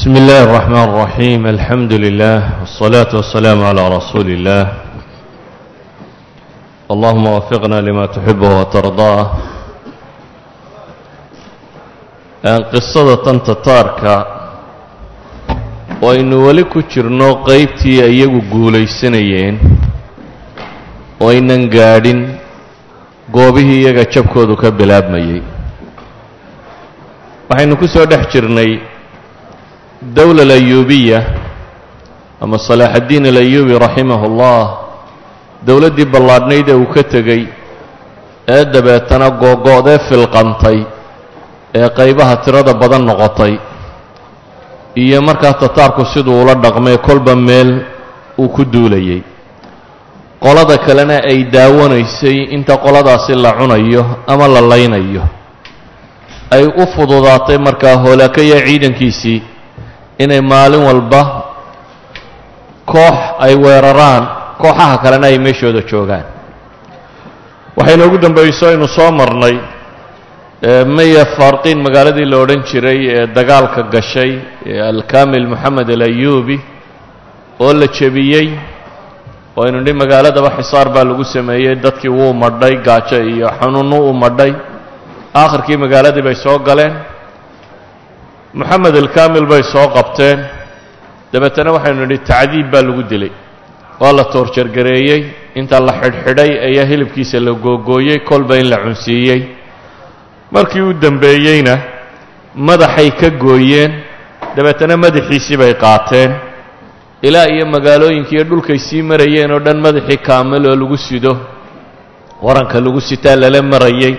بسم الله الرحمن الرحيم الحمد لله والصلاة والسلام على رسول الله اللهم وفقنا لما تحبه وترضاه qisada tanta taarka oo aynu weli ku jirno qaybtii ay iyagu guulaysanayeen oo aynan gaadhin goobihii iyaga jabkoodu ka bilaabmayey waxaynu ku soo dhex jirnay dowla alayuubiya ama salaaxaddiin alayuubi raximahu ullah dowladdii ballaadhnayd ee uu ka tegey ee dabeetana googo'dee filqantay ee qaybaha tirada badan noqotay iyo markaa tataarku siduu ula dhaqmay kolba meel uu ku duulayey qolada kalena ay daawanaysay inta qoladaasi la cunayo ama la laynayo. Ay u fududaatay markaa hoolaakaya ciidankiisii inay maalin walba koox ay weeraraan kooxaha kalena ay meeshooda joogaan. Waxayna ugu dambayso aynu soo marnay maya faarqiin magaaladii la odhan jiray ee dagaalka gashay alkamil moxamed alayuubi oo la jebiyey oo aynu nidhi magaaladaba xisaar baa lagu sameeyey dadkii wuu madhay gaajo iyo xanuunnu u madhay. Aakhirkii magaaladii bay soo galeen moxamed alkamil bay soo qabteen. Dabeetana waxaynu nidhi tacdiib baa lagu dilay. Waa la toorjargareeyey inta la xidhxidhay ayaa hilibkiisa la googooyey kolba in la cunsiiyey. Markii u dembeeyeyna madaxay ka gooyeen dabeetana madaxiisii bay qaateen. Ilaa iyo magaalooyinkiiyo dhulkay sii marayeen oo dhan madaxii kaamil oo lagu sido waranka lagu sitaa lala marayey.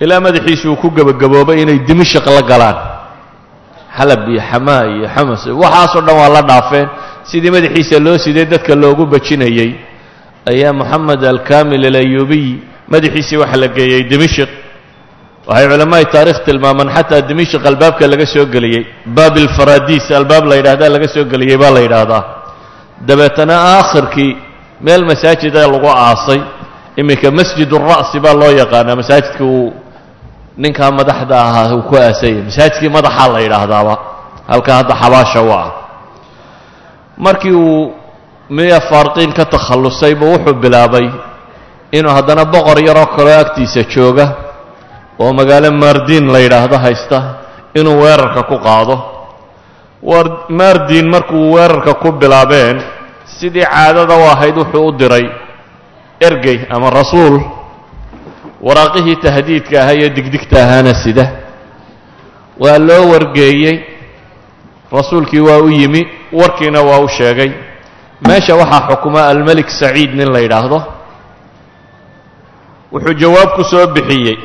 Ilaa madaxiisi uu ku gebagaboobay inay dimashaq la galaan xalab iyo xamaa iyo xamas. Waxaasoo dhan waa la dhaafeen. Sidii madaxiisa loo siday dadka loogu bajinayey ayaa moxamed alkamil alayuubiy madaxiisii waxa la geeyey dimashq waxay culammaai taarikh tilmaamaan xataa dimashq albaabka laga soo geliyey baab ilfaradiis albaab la yidhahdaa laga soo geliyey baa la yidhaahdaa. Dabeetana aakhirkii meel masaajida lagu aasay. Iminka masjid ura'si baa loo yaqaanaa. Masaajidka uu ninkaa madaxda ahaa uu ku aasayay masaajidkii madaxaa la yidhaahdaaba halkaa hadda xabaasha u ah. Markii uu miya faarqiin ka takhallusay buu wuxuu bilaabay inuu haddana boqor yaroo kaloo agtiisa jooga oo magaalo maardiin la yidhaahdo haysta inuu weerarka ku qaado. Maardiin markuu weerarka ku bilaabeen sidii caadada u ahayd wuxuu u diray ergey ama rasuul waraaqihii tahdiidka ahaa iyo digdigta ahaana sida. Waa loo wargeeyey. Rasuulkii waa u yimi warkiina waa u sheegay. Meesha waxaa xukuma almelik saciid nin la yidhaahdo. Wuxuu jawaab ku soo bixiyey.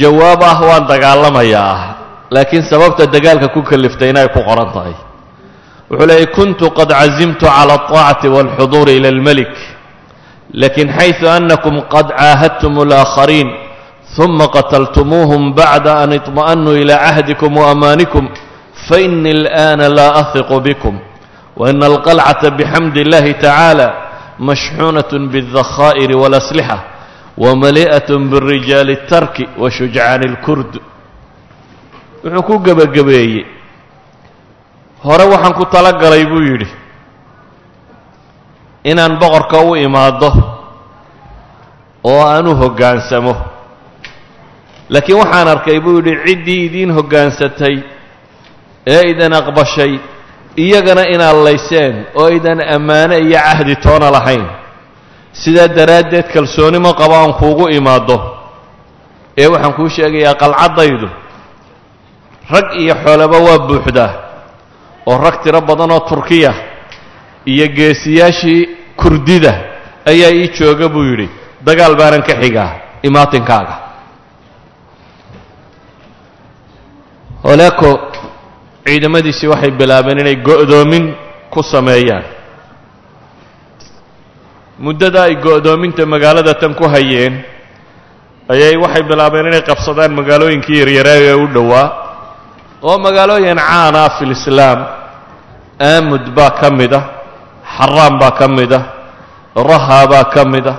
Jawaab ah waan dagaalamayaa ah laakiin sababta dagaalka ku kaliftayna inay ku qoran tahay. Wuxuu leeyay kuntu qad casimtu cala alطaacati wاlxuduuri ila almelik lakin xayثu anakum qad caahadtum اlآakhariin ثuma qatltumuuhm bacda an iطma'nuu ilى cahdikum وamaanikum faإnii اlآna laa ahiqu bikm waإna alqalcaةa bxamdi اllahi tacaalى mashxuunaة bالdakhaa'ir wاlaslixa wamali'aة birijaali الtarki wa shujcaani اlkurd wuxuu ku gebagabeeyey hore waxaan ku tala galay buu yidhi inaan boqorka u imaaddo oo aan u hoggaansamo laakiin waxaan arkay buu yidhi ciddii idiin hoggaansatay ee idan aqbashay iyagana inaad layseen oo idan ammaano iyo cahdi toona lahayn. Sidaa daraaddeed kalsoonimo qaba aan kuugu imaaddo ee waxaan kuu sheegayaa qalcaddaydu rag iyo xoolaba waa buuxdaa oo rag tiro badan oo turkiya iyo geesiyaashii kurdida ayaa ii jooga buu yidhi dagaal baanan ka xigaa imaatinkaaga holeeko ciidamadiisii waxay bilaabeen inay go'doomin ku sameeyaan. Muddada ay go'doominta magaalada tan ku hayeen ayay waxay bilaabeen inay qabsadaan magaalooyinkii yaryaraa ee u dhowaa oo magaalooyin caan ah fi lislaam aamud baa ka mid ah xaraam baa ka mid ah raha baa ka mid ah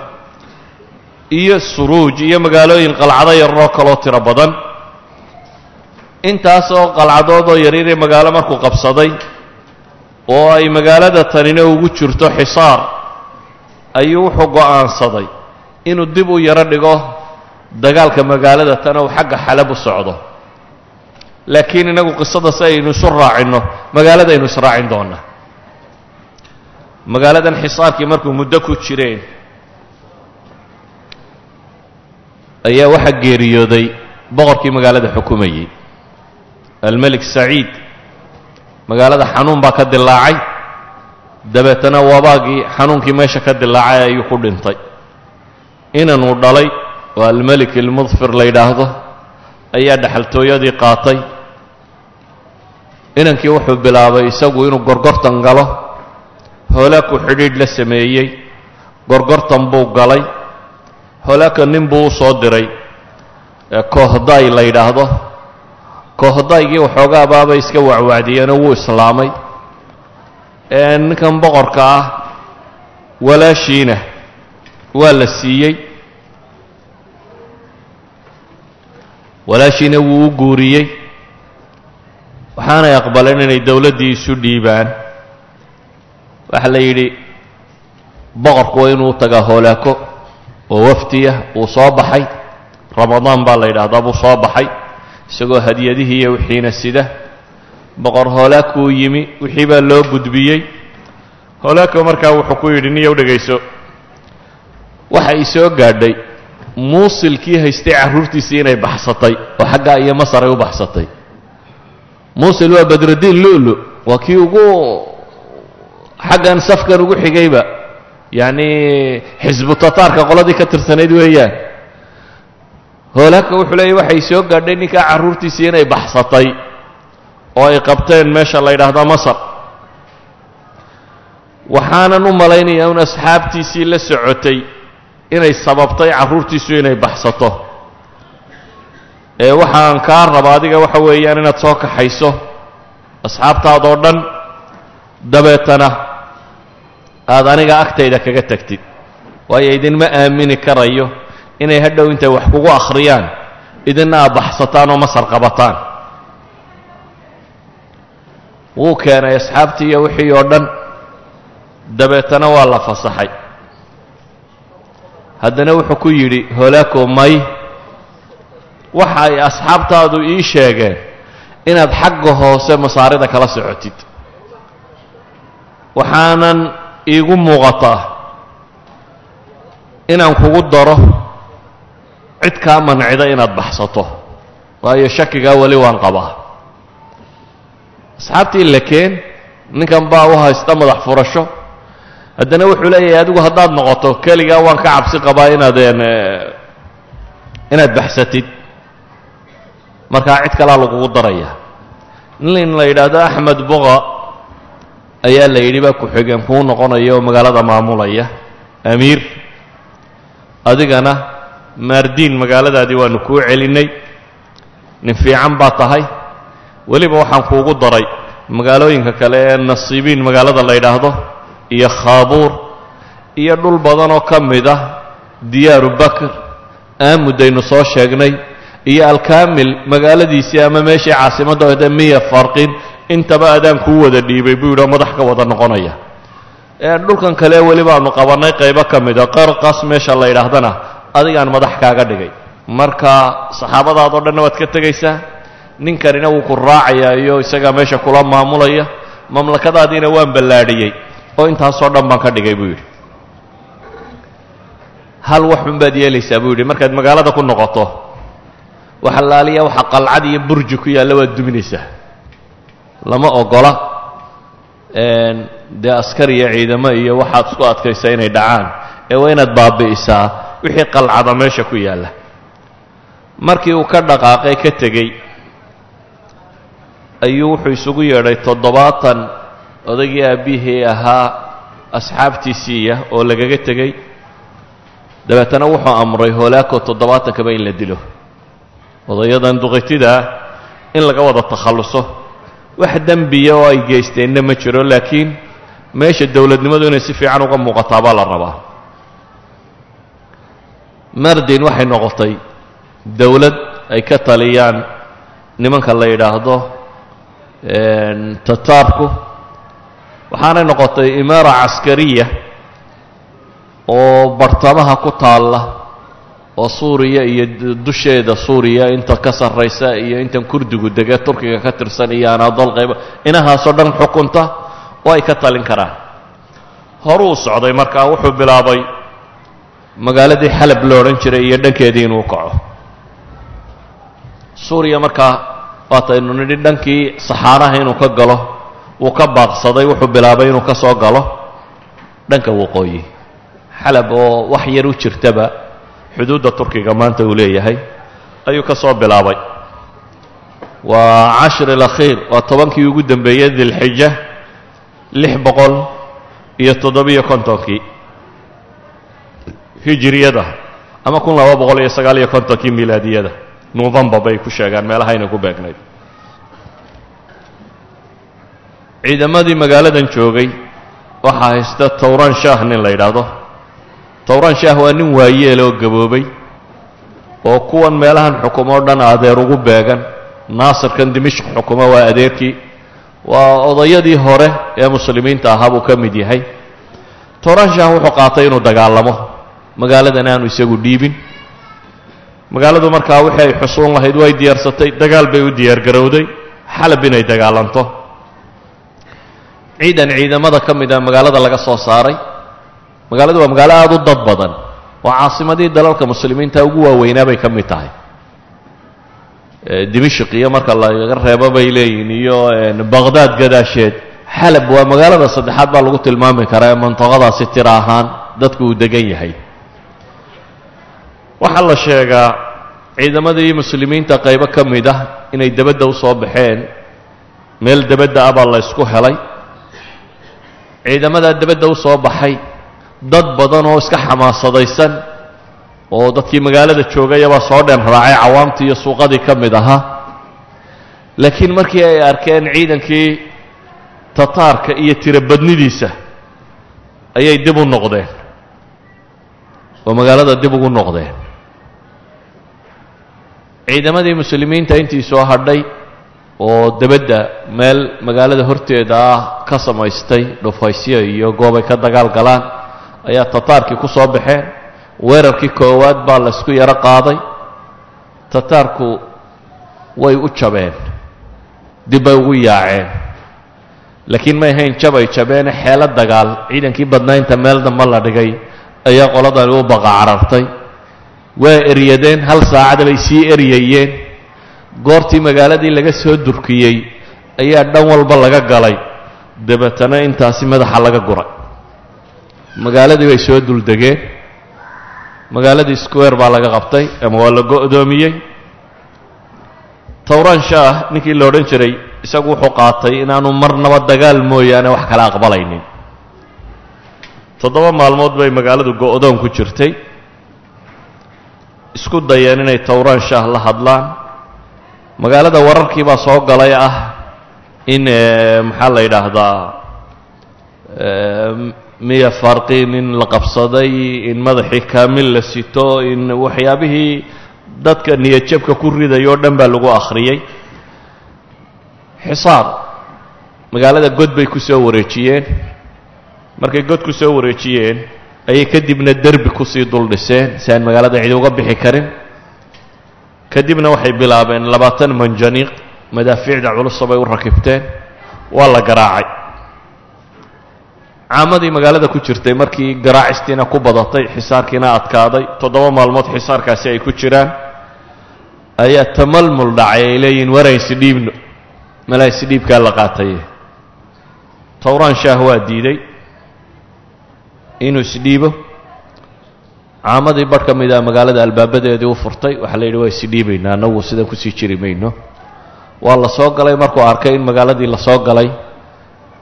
iyo suruuj iyo magaalooyin qalcado yaroo kaloo tiro badan. Intaasoo qalcadood oo yaryaree magaalo markuu qabsaday oo ay magaalada tanina ugu jirto xisaar ayuu wuxuu go'aansaday inuu dib u yaro dhigo dagaalka magaalada tan ou xagga xalab u socdo. Laakiin inagu qisada si aynu isu raacinno magaaladaynu israacin doonnaa magaaladan xisaarkii markuu muddo ku jireen ayaa waxaa geeriyooday boqorkii magaalada xukumayey almelik saciid magaalada xanuun baa ka dilaacay dabeetana wabaagii xanuunkii meesha ka dilaacay ayuu ku dhintay. Inanuu dhalay oo almelik ilmudfir la yidhaahdo ayaa dhexaltooyadii qaatay. Inankii wuxuu bilaabay isagu inuu gorgortan galo hoolaaku xidhiidh la sameeyey. Gorgortan buu galay. Hoolaaka nin buu u soo diray. Koohday la yidhaahdo. Koohdaygii waxoogaa baabay iska wacwacdiyeenoo wuu islaamay. Ninkan boqorka ah walaashiina waa la siiyey. Walaashiina wuu u guuriyey. Waxaanay aqbaleen inay dowladdii isu dhiibaan waxaa la yidhi boqorku waa inuu tagaa hoolaako oo wafdiya uu soo baxay. Ramadaan baa la yidhaahdaa buu soo baxay isagoo hadiyadihii iyo wixiina sida. Boqor hoolaakuu yimi wixii baa loo gudbiyey. Hoolaako markaa wuxuu ku yidhi niyow dhegayso. Waxa i soo gaadhay muusilkii haystay carruurtiisii inay baxsatay oo xaggaa iyo masar ay u baxsatay. Muusil waa badrudiin lu'lu waa kii ugu xaggan safkan ugu xigayba yacni xisbu tataarka qoladii ka tirsanayd weeyaan. Hoolaaka wuxuu leeyay waxay soo gaadhay ninkaa carruurtiisii inay baxsatay oo ay qabteen meesha la yidhaahdo masar. Waxaanan u malaynayaa un asxaabtiisii la socotay inay sababtay carruurtiisu inay baxsato. Ee waxaan kaa raba adiga waxa weeyaan inaad soo kaxayso asxaabtaadoo dhan dabeetana aad aniga agtayda kaga tegtid waayo idinma aamini karayo inay hadhow intay wax kugu akhriyaan idinna baxsataan oo masar qabataan wuu keenay asxaabtii iyo wixii oo dhan dabeetana waa la fasaxay. Haddana wuxuu ku yidhi hoolaako may waxa ay asxaabtaadu ii sheegeen inaad xagga hoose masaarida kala socotid waxaanan iigu muuqataa inaan kugu daro cid kaa mancida inaad baxsato waayo shakigaa weli waan qabaa. Asxaabtii lakeen ninkan baa u haysta madax furasho. Haddana wuxuu leeyahay adigu haddaad noqoto keligaa waan ka cabsi qabaa inaadeen inaad baxsatid. Markaa cid kalaa lagugu daraya nin la yidhaahdo axmed boqa ayaa la yidhi baa ku-xigeen kuu noqonaya oo magaalada maamulaya. Amiir adigana maardiin magaaladaadii waanu kuu celinnay nin fiican baa tahay. Weliba waxaan kuugu daray magaalooyinka kale ee nasiibiin magaalada la yidhaahdo iyo khaabuur iyo dhul badan oo ka mid ah diyaaru bakr. Aamudaynu soo sheegnay iyo alkaamil magaaladiisii ama meeshii caasimadda oode miya farqin intaba adaan kuu wada dhiibay buu yidhi oo madax ka wada noqonaya. Dhulkan kale weli baanu qabannay qaybo ka mida qarqas meesha la yidhaahdana adigaan madax kaaga dhigay. Marka saxaabadaadoo dhanna waad ka tegaysaa ninkanina wuu ku raacayaa iyo isagaa meesha kula maamulaya. Mamlakadaadiina waan ballaadhiyey oo intaasoo dhan baan ka dhigay buu yidhi. Hal waxun baad yeelaysaa buu yidhi. Markaad magaalada ku noqoto wax allaaliya waxa qalcad iyo burji ku yaalla waad duminaysaa lama ogola dee askar iyo ciidamo iyo waxaad isku adkaysaa inay dhacaan. Ee waa inaad baabi'isaa wixii qalcada meesha ku yaalla. Markii uu ka dhaqaaqay ka tegey ayuu wuxuu isugu yeedhay toddobaatan odaygii aabbihii ahaa asxaabtiisiiya oo lagaga tegey. Dabeetana wuxuu amray hoolaako toddobaatankaba in la dilo. Odayadan duqaytidaa in laga wada takhalluso wax dembiya oo ay geysteenna ma jiro laakiin meesha dowladnimadu inay si fiican uga muuqataa baa la rabaa. Mardin waxay noqotay dowlad ay ka taliyaan nimanka la yidhaahdo tataarku. Waxaanay noqotay imaara caskariya oo bartamaha ku taalla oo suuriya iyo dusheeda suuriya inta ka sarraysa iyo intan kurdigu dege turkiga ka tirsan iyo anadol qayba inahaasoo dhan xukunta oo ay ka talin karaan. Horuu socday markaa wuxuu bilaabay magaaladii xalab lo odhan jiray iyo dhankeedii inuu kaco. Suuriya markaa waataynu nidhi dhankii saxaaraha inuu ka galo wuu ka baaqsaday wuxuu bilaabay inuu ka soo galo dhanka waqooyi xalab oo wax yar u jirtaba xuduudda turkiga maanta uu leeyahay ayuu ka soo bilaabay. Waa cashir alakhiir waa tobankii ugu dembeeyey dilxija lix boqol iyo toddobiyo kontonkii hijiriyada ama kun laba boqol iyo sagaal iyo kontonkii milaadiyada. Novembar bay ku sheegaan meelahayna ku beegnayd. Ciidamadii magaaladan joogay waxaa haysta towran shaah nin la yidhaahdo towran shaah waa nin waayeel oo gaboobay oo kuwan meelahan xukumoo dhan adeer ugu beegan. Naasirkan dimishq xukuma waa adeerkii. Waa odayadii hore ee muslimiinta ahaa buu ka mid yahay. Towran shaah wuxuu qaatay inuu dagaalamo. Magaaladan aanu isagu dhiibin. Magaaladu markaa wixii ay xusuun lahayd way diyaarsatay dagaal bay u diyaargarowday. Xalab inay dagaalanto. Ciidan ciidamada ka mid a magaalada laga soo saaray magaaladu waa magaalo aada u dad badan. Oo caasimadii dalalka muslimiinta ugu waaweynaa bay ka mid tahay. Dimishq iyo marka laga reebo bay leeyihiin iyo baqhdaad gadaasheed xalab waa magaalada saddexaad baa lagu tilmaami karaa ee mantaqadaasi tira ahaan dadku uu degan yahay. Waxaa la sheegaa ciidamadii muslimiinta qaybo ka mid ah inay debadda u soo baxeen. Meel debadda ah baa la ysku helay. Ciidamadaa debadda u baxay dad badan oo iska xamaasadaysan oo dadkii magaalada joogayabaa soo dhen raacay cawaamtii iyo suuqadii ka mid ahaa laakiin markii ay arkeen ciidankii tataarka iyo tirobadnidiisa ayay dib u noqdeen. Oo magaalada dib ugu noqdeen. Ciidamadii muslimiinta intii soo hadhay oo debadda meel magaalada horteeda ah ka samaystay dhufaysyo iyo goobay ka dagaal galaan ayaa tataarkii ku soo baxeen weerarkii koowaad baa laysku yaro qaaday. Tataarku way u jabeen. Dib bay ugu yaaceen. Laakiin may hayn jabay jabeene xeelo dagaal. Ciidankii badnaynta meel damba la dhigay. Ayaa qoladani u baqa carartay. Waa eryadeen hal saacada bay sii eryayeen goortii magaaladii laga soo durkiyey ayaa dhan walba laga galay. Dabeetana intaasi madaxa laga guray magaaladii bay soo duldegeen magaaladii square baa laga qabtay ama waa la go'doomiyey. Towran shaah ninkii la odhan jiray isagu wuxuu qaatay inaanu marnaba dagaal mooyaane wax kala aqbalaynin. Toddoba maalmood bay magaaladu go'doon ku jirtay. Isku dayeen inay towran shaah la hadlaan. Magaalada wararkii baa soo galay ah in maxaa la yidhaahdaa miya farqin in la qabsaday in madaxii kaamil la sito in waxyaabihii dadka niyadjabka ku riday oo dhan baa lagu akhriyey xisaar magaalada god bay ku soo wareejiyeen. Markay god ku soo wareejiyeen ayay kadibna derbi ku sii dul dhiseen si aan magaalada cidi uga bixi karin. Kadibna waxay bilaabeen labaatan manjaniiq madaafiicda culusa bay u rakibteen waa la garaacay caamadii magaalada ku jirtay markii garaacistiina ku badatay xisaarkiina adkaaday toddoba maalmood xisaarkaasi ay ku jiraan ayaa tamalmul dhacay ay leeyihiin warayn sidhiibno malaa sidhiibkaa la qaataye towraan shaah waa diiday inuu isdhiibo caamadii barh ka mid a magaalada albaabadeedii u furtay waxaa la yidhi waa isdhiibaynaa annagu sidan ku sii jiri mayno. Waa la soo galay markuu arkay in magaaladii la soo galay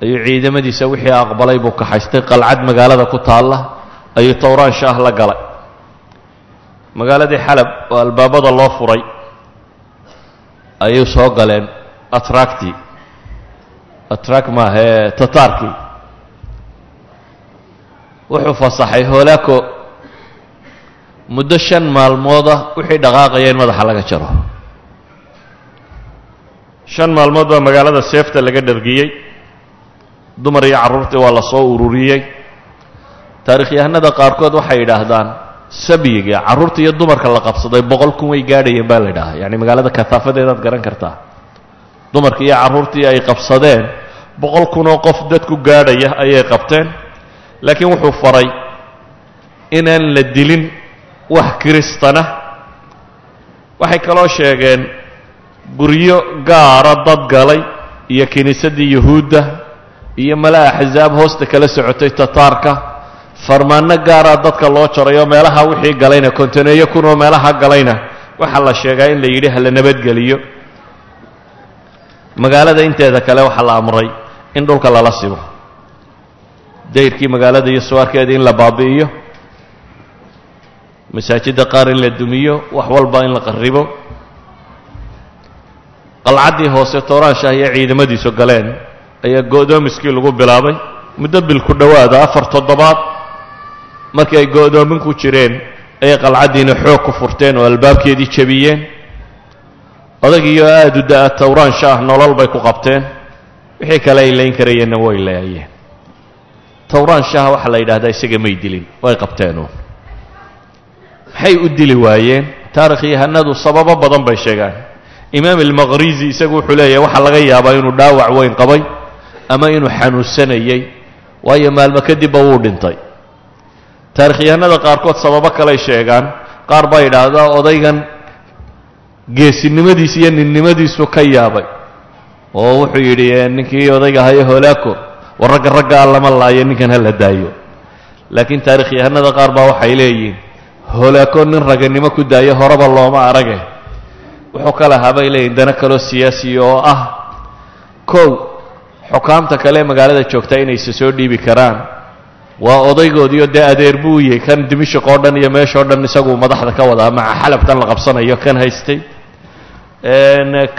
ayuu ciidamadiisa wixii aqbalay buu kaxaystay qalcad magaalada ku taalla ayuu towraan shaah la galay. Magaaladii xalab oo albaabada loo furay ayuu soo galeen atractii atrak maahee tataarkii wuxuu fasaxay hoolaako muddo shan maalmooda wixii dhaqaaqaya in madaxa laga jaro. Shan maalmood baa magaalada seefta laga dhargiyey dumar iyo carruurtii waa la soo ururiyey. Taarikhyahanada qaarkood waxay yidhaahdaan sabyiga carruurta iyo dumarka la qabsaday boqol kun way gaadhayeen baa la yidhahaa yacni magaalada kataafadeedaad garan kartaa dumarka iyo carruurtii ay qabsadeen boqol kun oo qof dadku gaadhaya ayay qabteen. Laakiin wuxuu faray inaan la dilin wax kiristana. Waxay kaloo sheegeen guryo gaara dad galay iyo kiniisaddii yuhuudda iyo mala axsaab hoosta kala socotay tataarka farmaanno gaaraa dadka loo jarayo meelaha wixii galayna kontaneeyo kunoo meelaha galayna waxaa la sheegaa in la yidhi hala nabadgeliyo. Magaalada inteeda kale waxaa la amray in dhulka lala simo. Dayrkii magaalada iyo suwaarkeeda in la baabi'iyo. Masaajidda qaar in la dumiyo wax walba in la qarribo. Qalcaddii hoose tooraanshaah iyo ciidamadiisu galeen ayaa go'doomiskii lagu bilaabay. Muddo bil ku dhowaada afar toddobaad markii ay go'doomin ku jireen ayay qalcaddiina xoog ku furteen oo albaabkeedii jebiyeen. Odagiioo aada u da'a towraansha ah nolol bay ku qabteen. Wixii kale ay layn karayeenna way laayeen. Towraanshaha waxaa la yidhahdaa isaga may dilin way qabteenuun maxay u dili waayeen? Taarikhyahanadu sababo badan bay sheegaan imaam almaqrizi isagu wuxuu leeyahay waxaa laga yaabaa inuu dhaawac weyn qabay ama inuu xanuunsanayey waayo maalmo kadibba wuu dhintay. Taarikhyahanada qaarkood sababo kaley sheegaan. Qaar baa yidhaahdaa odaygan geesinimadiis iyo ninnimadiisu ka yaabay. Oo wuxuu yidhi ninkii odayga haye holaako war ragga raggaa lama laayo ninkan ha la daayo. Laakiin taarikhyahanada qaar baa waxay leeyihiin holaako nin raganimo ku daayo horeba looma arage. Wuxuu ka lahaa bay leeyihiin dana kaloo siyaasiya oo ah. Kow xukaamta kale ee magaalada joogtaa inayse soo dhiibi karaan. Waa odaygoodiio dee adeer buu yahay kan dimishik oo dhan iyo meeshao dhan isaguu madaxda ka wadaa maca xalabtan la qabsanayo kan haystay.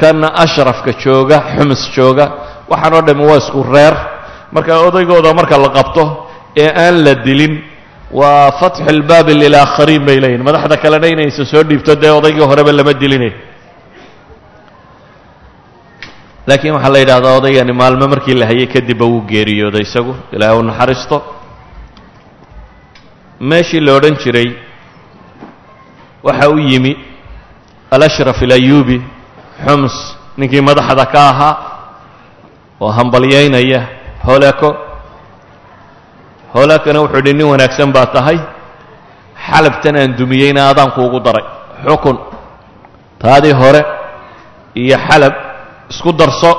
Kan ashrafka jooga xumus jooga waxaan oo dhami waa isku reer. Marka odaygooda marka la qabto ee aan la dilin waa fatxu lbaabi lilaakhariin bay leeyihiin madaxda kalena inayse soo dhiibto dee odaygii horeba lama dilinay laakiin waxaa la yidhahdaa odaygani maalmo markii la hayay kadibba wuu geeriyooday isagu. Ilaahay u naxariisto. Meeshii la odhan jiray waxa u yimi alashraf alayuubi xums ninkii madaxda ka ahaa oo hambalyaynaya holako. Holakona wuxuu idhi nin wanaagsan baa tahay xalabtan aan dumiyeyna adaanku ugu daray. Xukun. Taadii hore iyo xalab isku darso.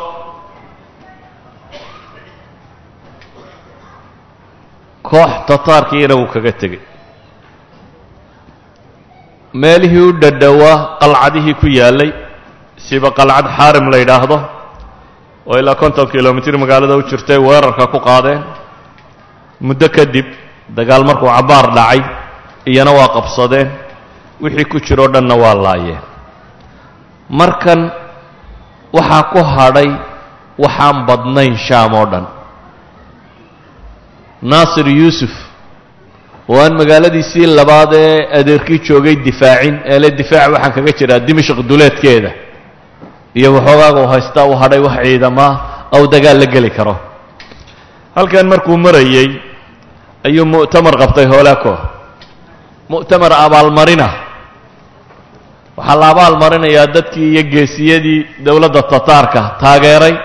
Koox tataarkiina wuu kaga tegey. Meelihii u dhadhowaa qalcadihii ku yaallay siba qalcad xaarim la yidhaahdo oo ilaa konton kilomitir magaalada u jirtay weerarka ku qaadeen. Muddo kadib dagaal markuu cabbaar dhacay iyana waa qabsadeen. Wixii ku jiroo dhanna waa laayeen. Markan waxaa ku hadhay waxaan badnayn shaam oo dhan. Naasir yuusuf oo aan magaaladiisii labaad ee adeerkii joogay difaacin eele difaac waxaan kaga jiraa dimashq duleedkeeda. Iyo waxoogaaga u haystaa uu hadhay wax ciidamaa ou dagaal la geli karo. Halkan markuu marayey ayuu mu'tamar qabtay hoolaako mu'tamar abaalmarina waxaa la abaalmarinayaa dadkii iyo geesiyadii dowladda tataarka taageeray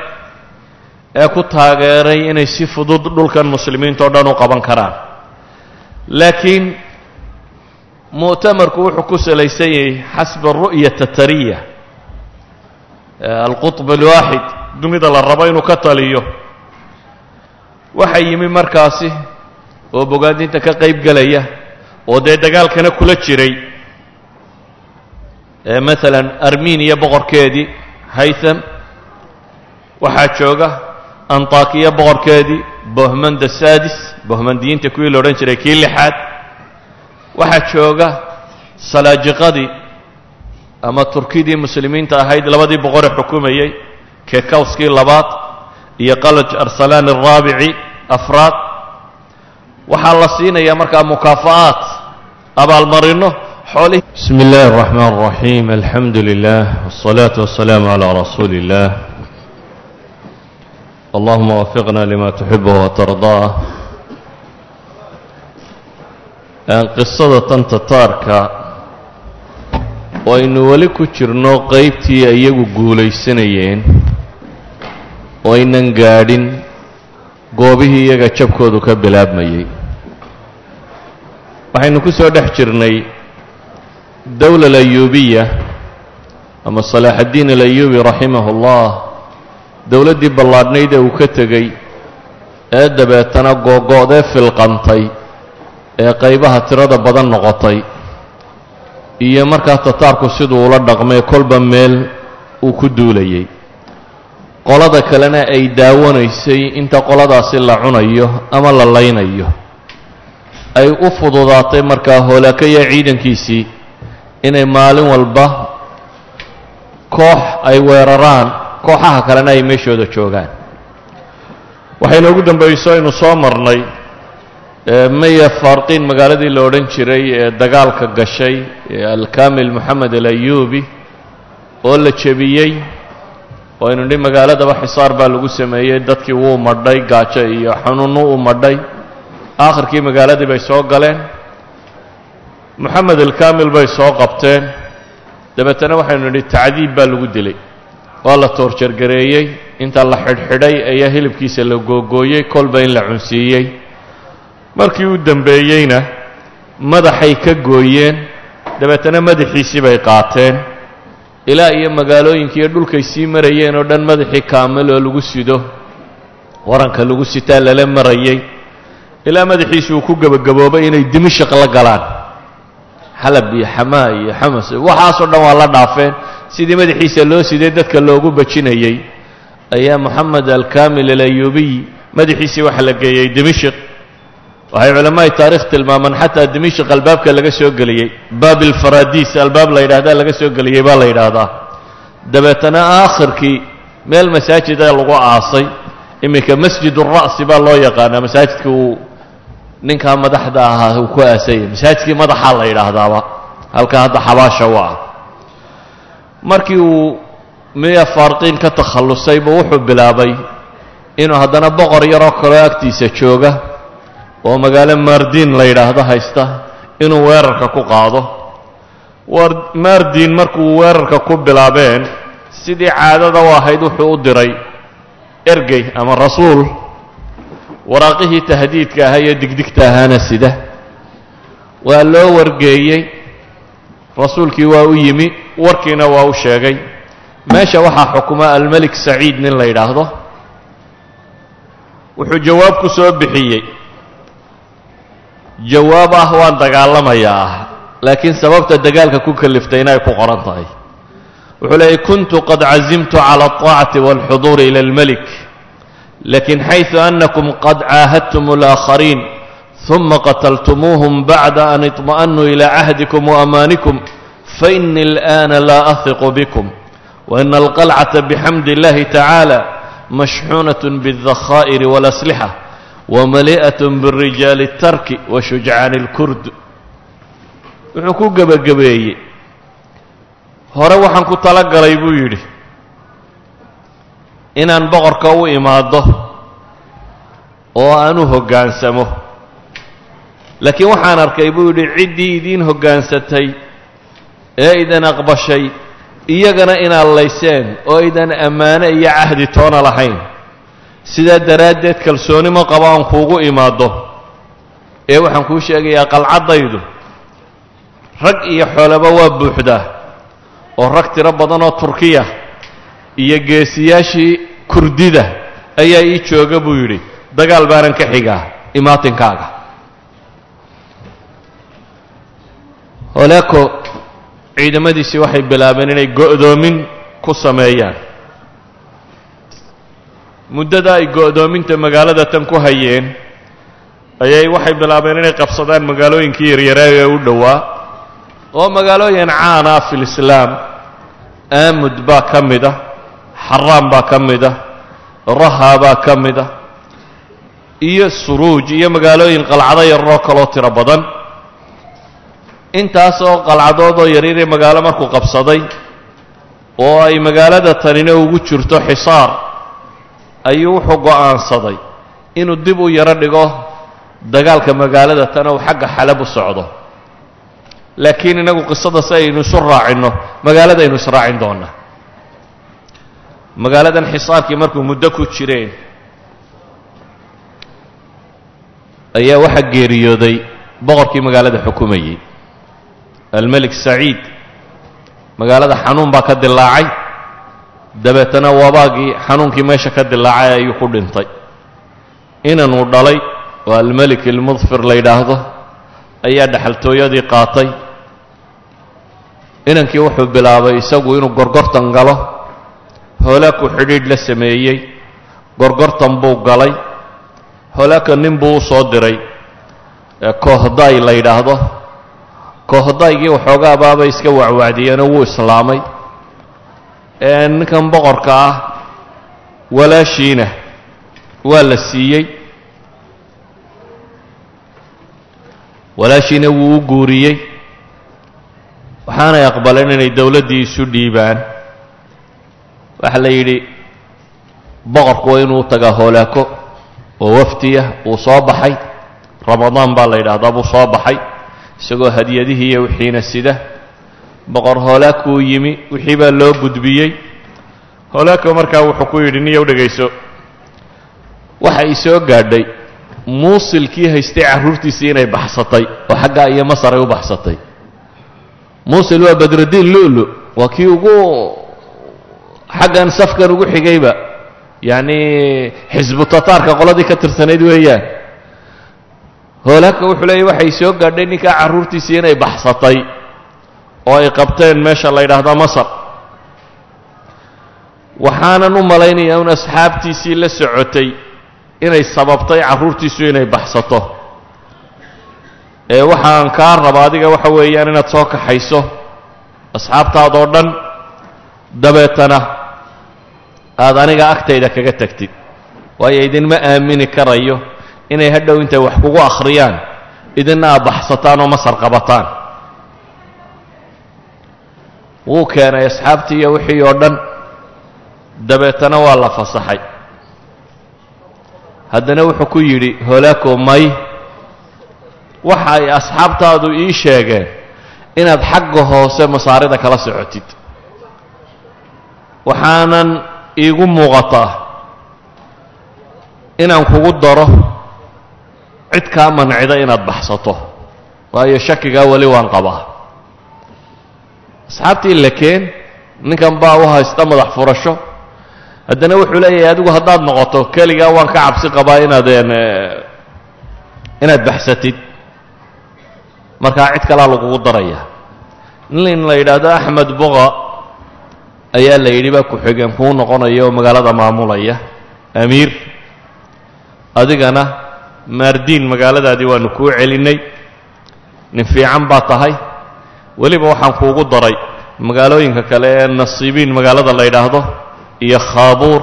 ee ku taageeray inay si fudud dhulkan muslimiinta o dhan u qaban karaan. Laakiin mu'tamarku wuxuu ku salaysan yahay xasba ru'ya tatariya. Alqutb alwaaxid dunida la rabo inuu ka taliyo. Waxaa yimi markaasi oo bogaadinta ka qayb gelaya oo dee dagaalkana kula jiray maalan armeniya boqorkeedii haytham waxaa jooga antakiya boqorkeedii bohmanda sadis bohmandiyiinta kuwii la odhan jiray kii lixaad. Waxaa jooga salaajiqadii ama turkidii muslimiinta ahayd labadii boqore xukumayey kekawskii labaad iyo qalaj arsalaan araabici afraad. Waxaa la siinayaa markaa mukaafa'aat abaalmarino xoolihii بسم الله الرحمن الرحيم الحمد لله والصلاة والسلام على رسول الله اللهم وفقنا لما تحبه وترضاه qisada tan tataarka oo aynu weli ku jirno qaybtii iyagu guulaysanayeen oo aynan gaadhin goobihii iyaga jabkoodu ka bilaabmayey waxaynu ku soo dhex jirnay dowla alayuubiya ama salaaxaddiin alayuubi raximahullah dowladdii ballaadhnayd ee uu ka tegey ee dabeetana googo'dee filqantay ee qaybaha tirada badan noqotay iyo markaa tataarku siduu ula dhaqmay kolba meel uu ku duulayay. Qolada kalena ay daawanaysay inta qoladaasi la cunayo ama la laynayo. Ay u fududaatay markaa hoolaakaya ciidankiisii inay maalin walba koox ay weeraraan kooxaha kalena ay meeshooda joogaan. Waxay noogu dambayso aynu soo marnay maya farqiin magaaladii la odhan jiray ee dagaalka gashay ee alkamil moxamed alayuubi oo la jebiyey oo aynu nidhi magaaladaba xisaar baa lagu sameeyey dadkii wuu madhay gaajo iyo xanuunno u madhay. Aakhirkii magaaladii bay soo galeen moxamed alkamil bay soo qabteen. Dabeetana waxaynu nidhi tacdiib baa lagu dilay. Waa la toorjargareeyey inta la xidhxidhay ayaa hilibkiisa la googooyey kolba in la cunsiiyey. Markii u dembeeyeyna madaxay ka gooyeen dabeetana madaxiisii bay qaateen. Ilaa iyo magaalooyinkiiyo dhulkay sii marayeen oo dhan madaxii kaamil oo lagu sido waranka lagu sitaa lala marayey. Ilaa madaxiisi uu ku gebagaboobay inay dimashaq la galaan xalab iyo xamaa iyo xamas. Waxaasoo dhan waa la dhaafeen. Sidii madaxiisa loo siday dadka loogu bajinayey ayaa moxamed alkamil alayuubiy madaxiisii waxa la geeyey dimashq waxay culammaai taarikh tilmaamaan xataa dimashq albaabka laga soo geliyey baab ilfaradiis albaab la yidhahdaa laga soo geliyey baa la yidhaahdaa. Dabeetana aakhirkii meel masaajida lagu aasay iminka masjid ura'si baa loo yaqaanaa. Masaajidka uu ninkaa madaxda ahaa uu ku aasayay masaajidkii madaxaa la yidhaahdaaba halkaa hadda xabaasha u ah. Markii uu miya faarqiin ka takhallusay wuxuu bilaabay inuu haddana boqor yaroo kaloo agtiisa jooga oo magaalo maardiin la yidhaahdo haysta inuu weerarka ku qaado. Maardiin markuu weerarka ku bilaabeen sidii caadada u ahayd wuxuu u diray ergey ama rasuul waraaqihii tahdiidka ahaa iyo digdigta ahaana sida waa loo wargeeyey rasuulkii waa u yimi warkiina waa u sheegay meesha waxaa xukuma almelik saciid nin la yidhaahdo wuxuu jawaab ku soo bixiyey jawaab ah waan dagaalamayaa ah laakiin sababta dagaalka ku kaliftay inay ku qoran tahay wuxuu leeyay kuntu qad cazimtu cala alطaacati wاlxuduuri ila اlmelik lakin xayثu anakum qad caahadtum اlآakhariin ثuma qatltumuuhum bacda an iطma'nuu ilى cahdikum وamaanikum faإnii اlآna laa ahiqu bikm وإن القلعة بحمد الله تعالى مشحونة بالذخائر والأسلحة ومليئة بالرجال الترك وشجعان الكرد wuxuu ku gebagabeeyey hore waxaan ku tala galay buu yidhi inaan boqorka u imaaddo oo aan u hoggaansamo laakiin waxaan arkay buu yidhi ciddii idiin hoggaansatay ee idan aqbashay iyagana inaad layseen oo aydan ammaano iyo cahdi toona lahayn. Sidaa daraaddeed kalsoonimo qabo aan kuugu imaaddo ee waxaan kuu sheegayaa qalcaddaydu rag iyo xoolaba waa buuxdaa oo rag tiro badan oo turkiya iyo geesiyaashii kurdida ayaa ii jooga buu yidhi dagaal baanan ka xigaa imaatinkaaga holaako ciidamadiisii waxay bilaabeen inay go'doomin ku sameeyaan. Muddada ay go'doominta magaalada tan ku hayeen ayay waxay bilaabeen inay qabsadaan magaalooyinkii yaryaraa ee u dhowaa oo magaalooyin caana ah fi lislaam aamud baa ka mid ah xaraan baa ka mid ah raha baa ka mid ah iyo suruuj iyo magaalooyin qalcado yararoo kaloo tiro badan. Intaasoo qalcadoodoo yaryaree magaalo markuu qabsaday oo ay magaalada tanina ugu jirto xisaar ayuu wuxuu go'aansaday inuu dib u yaro dhigo dagaalka magaalada tana uu xagga xalab u socdo. Laakiin inagu qisada si aynu isu raacinno magaaladaynu israacin doonnaa magaaladan xisaarkii markuu muddo ku jireen ayaa waxaa geeriyooday boqorkii magaalada xukumayey. Almelik saciid magaalada xanuun baa ka dilaacay dabeetana wabaagii xanuunkii meesha ka dilaacay ayuu ku dhintay. Inanuu dhalay oo almelik ilmudfir la yidhaahdo ayaa dhexaltooyadii qaatay. Inankii wuxuu bilaabay isagu inuu gorgortan galo hoolaaku xidhiidh la sameeyey gorgortan buu galay hoolaaka nin buu u soo diray koohday la yidhaahdo. Koohdaygii waxoogaa baabay iska wacwacdiyeenoo wuu islaamay. Ninkan boqorka ah walaashiina waa la siiyey. Walaashiina wuu u guuriyey. Waxaanay aqbaleen inay dowladdii isu dhiibaan waxaa la yidhi boqorku waa inuu tagaa hoolaako oo wafdiya uu soo baxay. Ramadaan baa la yidhaahdaa buu soo baxay isagoo hadiyadihii iyo wixiina sida. Boqor hoolaakuu yimi wixii baa loo gudbiyey. Hoolaaka markaa wuxuu ku yidhi niyow dhegayso waxa i soo gaadhay muusilkii haystay carruurtiisii inay baxsatay oo xaggaa iyo masar ay u baxsatay. Muusil waa badrudiin lu'lu waa kii ugu xaggan safkan ugu xigayba yacni xisbu tataarka qoladii ka tirsanayd weeyaan. Hoolaaka wuxuu leeyay waxay soo gaadhay ninkaa carruurtiisii inay baxsatay oo ay qabteen meesha la yidhaahdo masar. Waxaanan u malaynayaa un asxaabtiisii la socotay inay sababtay carruurtiisu inay baxsato. Ee waxaan kaa raba adiga waxa weeyaan inaad soo kaxayso asxaabtaadoo dhan dabeetana aad aniga agtayda kaga tagtid waayo idinma aamini karayo inay hadhow intay wax kugu akhriyaan idinna aad baxsataan oo masar qabataan wuu keenay asxaabtii iyo wixii oo dhan. Dabeetana waa la fasaxay. Haddana wuxuu ku yidhi hoolaako may. Waxa ay asxaabtaadu ii sheegeen inaad xagga hoose masaarida kala socotid. Waxaanan iigu muuqataa inaan kugu daro cid kaa mancida inaad baxsato waayo shakigaa weli waan qabaa. Asxaabtii lakeen ninkan baa u haysta madax furasho. Haddana wuxuu leeyahay adigu haddaad noqoto keligaa waan ka cabsi qabaa inaadeen inaad baxsatid. Markaa cid kalaa lagugu daraya. Nin la yidhaahdo axmed boqa ayaa la yidhi baa ku-xigeen kuu noqonaya oo magaalada maamulaya. Amiir adigana maardiin magaaladaadii waanu kuu celinnay nin fiican baa tahay. Weliba waxaan kuugu daray magaalooyinka kale ee nasiibiin magaalada la yidhaahdo iyo khaabuur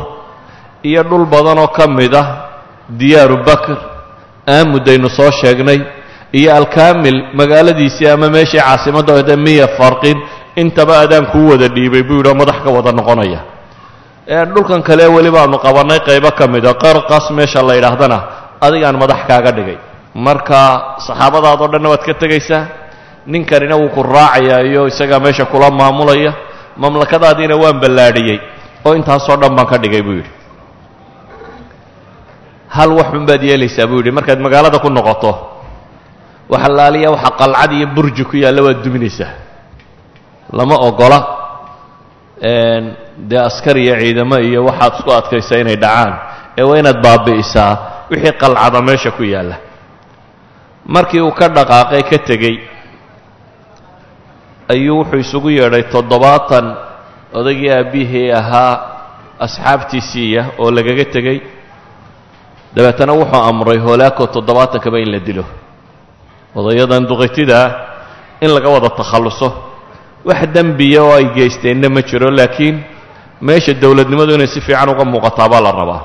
iyo dhul badan oo ka mid ah diyaaru bakr. Aamudaynu soo sheegnay. Iyo alkaamil magaaladiisii ama meeshii caasimadda ode miya farqin intaba adaan kuu wada dhiibay buu yidhi madax ka wada noqonaya. Dhulkan kale weli baanu qabannay qaybo ka mida qarqas meesha la yidhaahdana adigaan madax kaaga dhigay. Marka saxaabadaadoo dhanna waad ka tegaysaa ninkanina wuu ku raacayaa iyo isagaa meesha kula maamulaya. Mamlakadaadiina waan ballaadhiyey oo intaasoo dhan baan ka dhigay buu yidhi. Hal waxun baad yeelaysaa buu yidhi markaad magaalada ku noqoto wax allaaliya waxa qalcad iyo burji ku yaalla waad duminaysaa lama ogola dee askar iyo ciidamo iyo waxaad isku adkaysaa inay dhacaan. Ee waa inaad baabi'isaa wixii qalcada meesha ku yaalla. Markii uu ka dhaqaaqay ka tegey ayuu wuxuu isugu yeedhay toddobaatan odaygii aabbihii ahaa asxaabtiisiiya oo lagaga tegey. Dabeetana wuxuu amray hoolaako toddobaatankaba in la dilo. Odayadan duqaytidaa in laga wada takhalluso wax dembiya oo ay geysteenna ma jiro laakiin meesha dowladnimadu inay si fiican uga muuqataa baa la rabaa.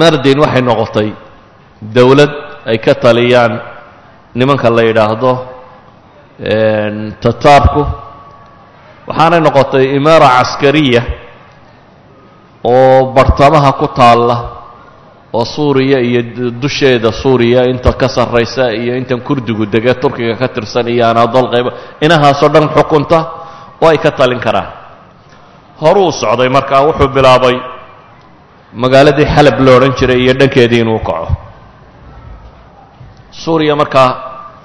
Mardin waxay noqotay dowlad ay ka taliyaan nimanka la yidhaahdo tataarku waxaanay noqotay imaara caskariya oo bartamaha ku taalla oo suuriya iyo dusheeda suuriya inta ka sarraysa iyo intan kurdigu dege turkiga ka tirsan iyo anaadool qayba inahaasoo dhan xukunta oo ay ka talin karaan. Horuu socday markaa wuxuu bilaabay magaaladii xalab lo odhan jiray iyo dhankeedii inuu kaco. Suuriya markaa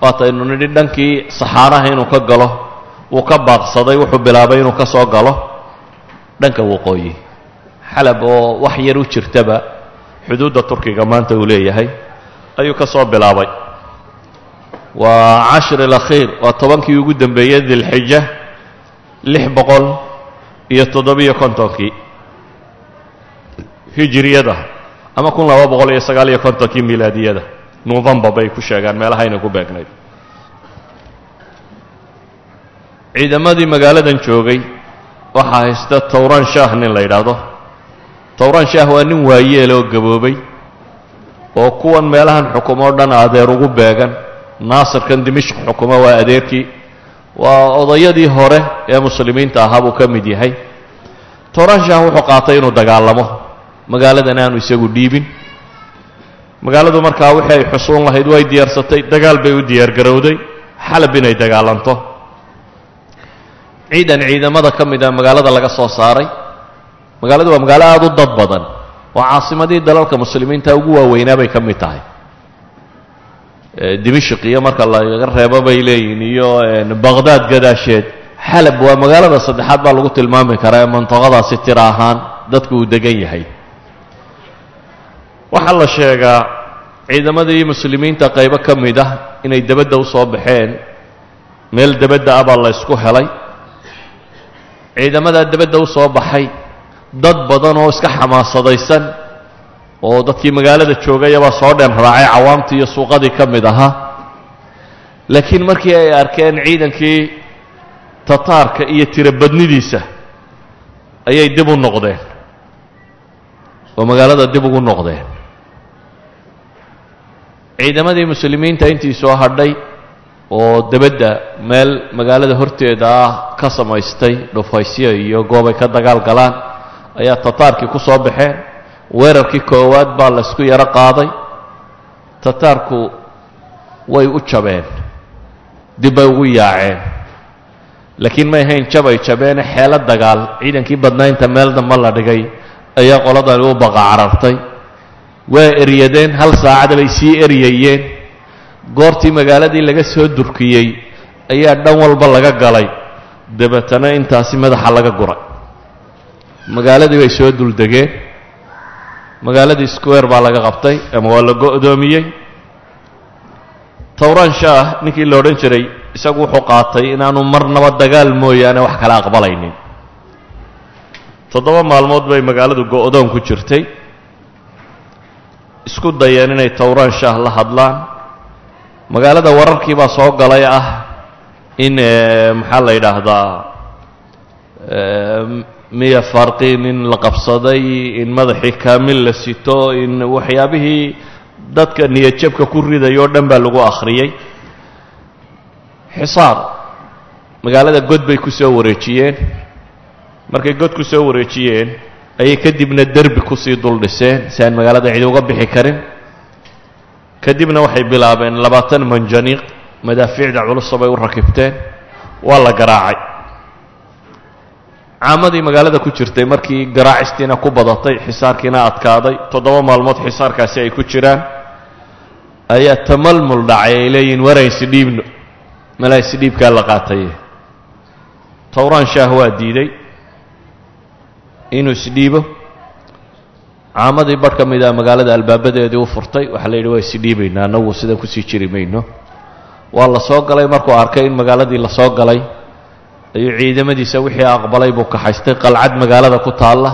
waataynu nidhi dhankii saxaaraha inuu ka galo wuu ka baaqsaday wuxuu bilaabay inuu ka soo galo dhanka waqooyi xalab oo wax yar u jirtaba xuduudda turkiga maanta uu leeyahay ayuu ka soo bilaabay. Waa cashir alakhiir waa tobankii ugu dembeeyey dilxija lix boqol iyo toddobiyo kontonkii hijiriyada ama kun laba boqol iyo sagaal iyo kontonkii milaadiyada. Novembar bay ku sheegaan meelahayna ku beegnayd. Ciidamadii magaaladan joogay waxaa haysta towran shaah nin la yidhaahdo towran shaah waa nin waayeel oo gaboobay oo kuwan meelahan xukumo o dhan adeer ugu beegan. Naasirkan dimishq xukumo waa adeerkii. Waa odayadii hore ee muslimiinta ahaa buu ka mid yahay. Towran shaah wuxuu qaatay inuu dagaalamo. Magaaladan aanu isagu dhiibin. Magaaladu markaa wixii ay xusuun lahayd way diyaarsatay dagaal bay u diyaargarowday xalab inay dagaalanto. Ciidan ciidamada ka mid a magaalada laga soo saaray magaaladu waa magaalo aada u dad badan oo caasimadii dalalka muslimiinta ugu waaweynaa bay ka mid tahay. Dimishq iyo marka laga reebo bay leeyihiin iyo baqhdaad gadaasheed xalab waa magaalada saddexaad baa lagu tilmaami karaa ee mantaqadaasi tira ahaan dadku uu degan yahay. Waxaa la sheegaa ciidamadii muslimiinta qaybo ka mid ah inay debadda u soo baxeen meel debadda ah baa la helay. Ciidamadaa debadda u baxay dad badan oo iska xamaasadaysan oo dadkii magaalada joogayabaa soo dhen raacay cawaamtii iyo suuqadii ka mid ahaa laakiin markii ay arkeen ciidankii tataarka iyo tirobadnidiisa ayay dib u noqdeen. Oo magaalada dib ugu noqdeen. Ciidamadii muslimiinta intii soo hadhay oo debadda meel magaalada horteeda ah ka samaystay dhufaysyo iyo goobay ka dagaal galaan ayaa tataarkii ku soo baxeen weerarkii koowaad baa laysku yaro qaaday. Tataarku way u jabeen. Dib bay ugu yaaceen. Laakiin may ahayn jabay jabeene xeelo dagaal ciidankii badnaynta meel damba la dhigay ayaa qoladani u baqa carartay. Waa eryadeen hal saacad bay sii eryayeen goortii magaaladii laga soo durkiyey ayaa dhan walba laga galay. Dabeetana intaasi madaxa laga guray magaaladii bay soo duldegeen. Magaaladii square baa laga qabtay ama waa la go'doomiyey. Towran shaah ninkii la odhan jiray isagu wuxuu qaatay inaanu marnaba dagaal mooyaane wax kala aqbalaynin. Toddoba maalmood bay magaaladu go'doon ku jirtay. Isku dayeen inay towran shaah la hadlaan. Magaalada wararkii baa soo galay ah in maxaa la yidhaahdaa miya farqiin in la qabsaday in madaxii kaamil la sito in waxyaabihii dadka niyadjabka ku ridayo o dhan baa lagu akhriyey xisaar magaalada god bay ku soo wareejiyeen. Markay god ku soo wareejiyeen ayay kadibna derbi ku sii dul dhiseen si aan magaalada cidi uga bixi karin. Kadibna waxay bilaabeen labaatan manjaniiq madaafiicda culusa bay u rakibteen waa la garaacay caamadii magaalada ku jirtay markii garaacistiina ku badatay xisaarkiina adkaaday toddoba maalmood xisaarkaasi ay ku jiraan ayaa tamalmul dhacay ay leeyihiin waran isdhiibno malaa isdhiibkaa la qaataye towraan shaah waa diiday inuu isdhiibo caamadii barh ka mid a magaalada albaabadeedii u furtay waxaa la yidhi waa isdhiibaynaa annagu sidan ku sii jiri mayno. Waa la soo galay markuu arkay in magaaladii la galay ayuu ciidamadiisa wixii aqbalay buu kaxaystay. Qalcad magaalada ku taalla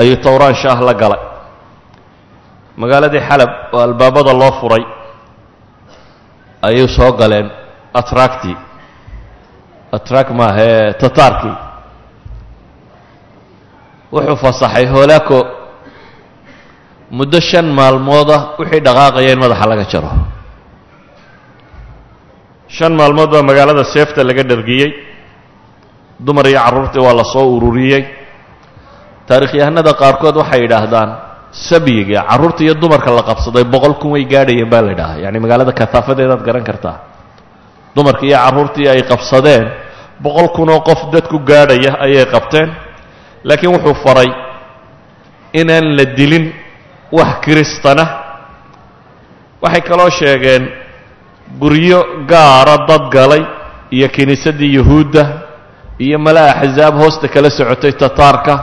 ayuu towraan shaah la galay. Magaaladii xalab oo albaabada loo furay ayuu soo galeen atracti atrak maahee tataarkii wuxuu fasaxay hoolaako muddo shan maalmooda wixii dhaqaaqaya in madaxa laga jaro. Shan maalmood baa magaalada seefta laga dhargiyey dumar iyo carruurtii waa la soo ururiyey. Taarikhyahanada qaarkood waxay yidhaahdaan sabyiga carruurta iyo dumarka la qabsaday boqol kun way gaadhayeen baa la yidhahaa yacni magaalada kasaafadeedaad garan kartaa. Dumarkii iyo carruurtii ay qabsadeen boqol kunoo qof dadku gaadhaya ayay qabteen. Laakiin wuxuu faray inaan la dilin wax kiristana. Waxay kaloo sheegeen guryo gaara dad galay iyo kiniisaddii yuhuudda iyo mala axsaab hoosta kala socotay tataarka.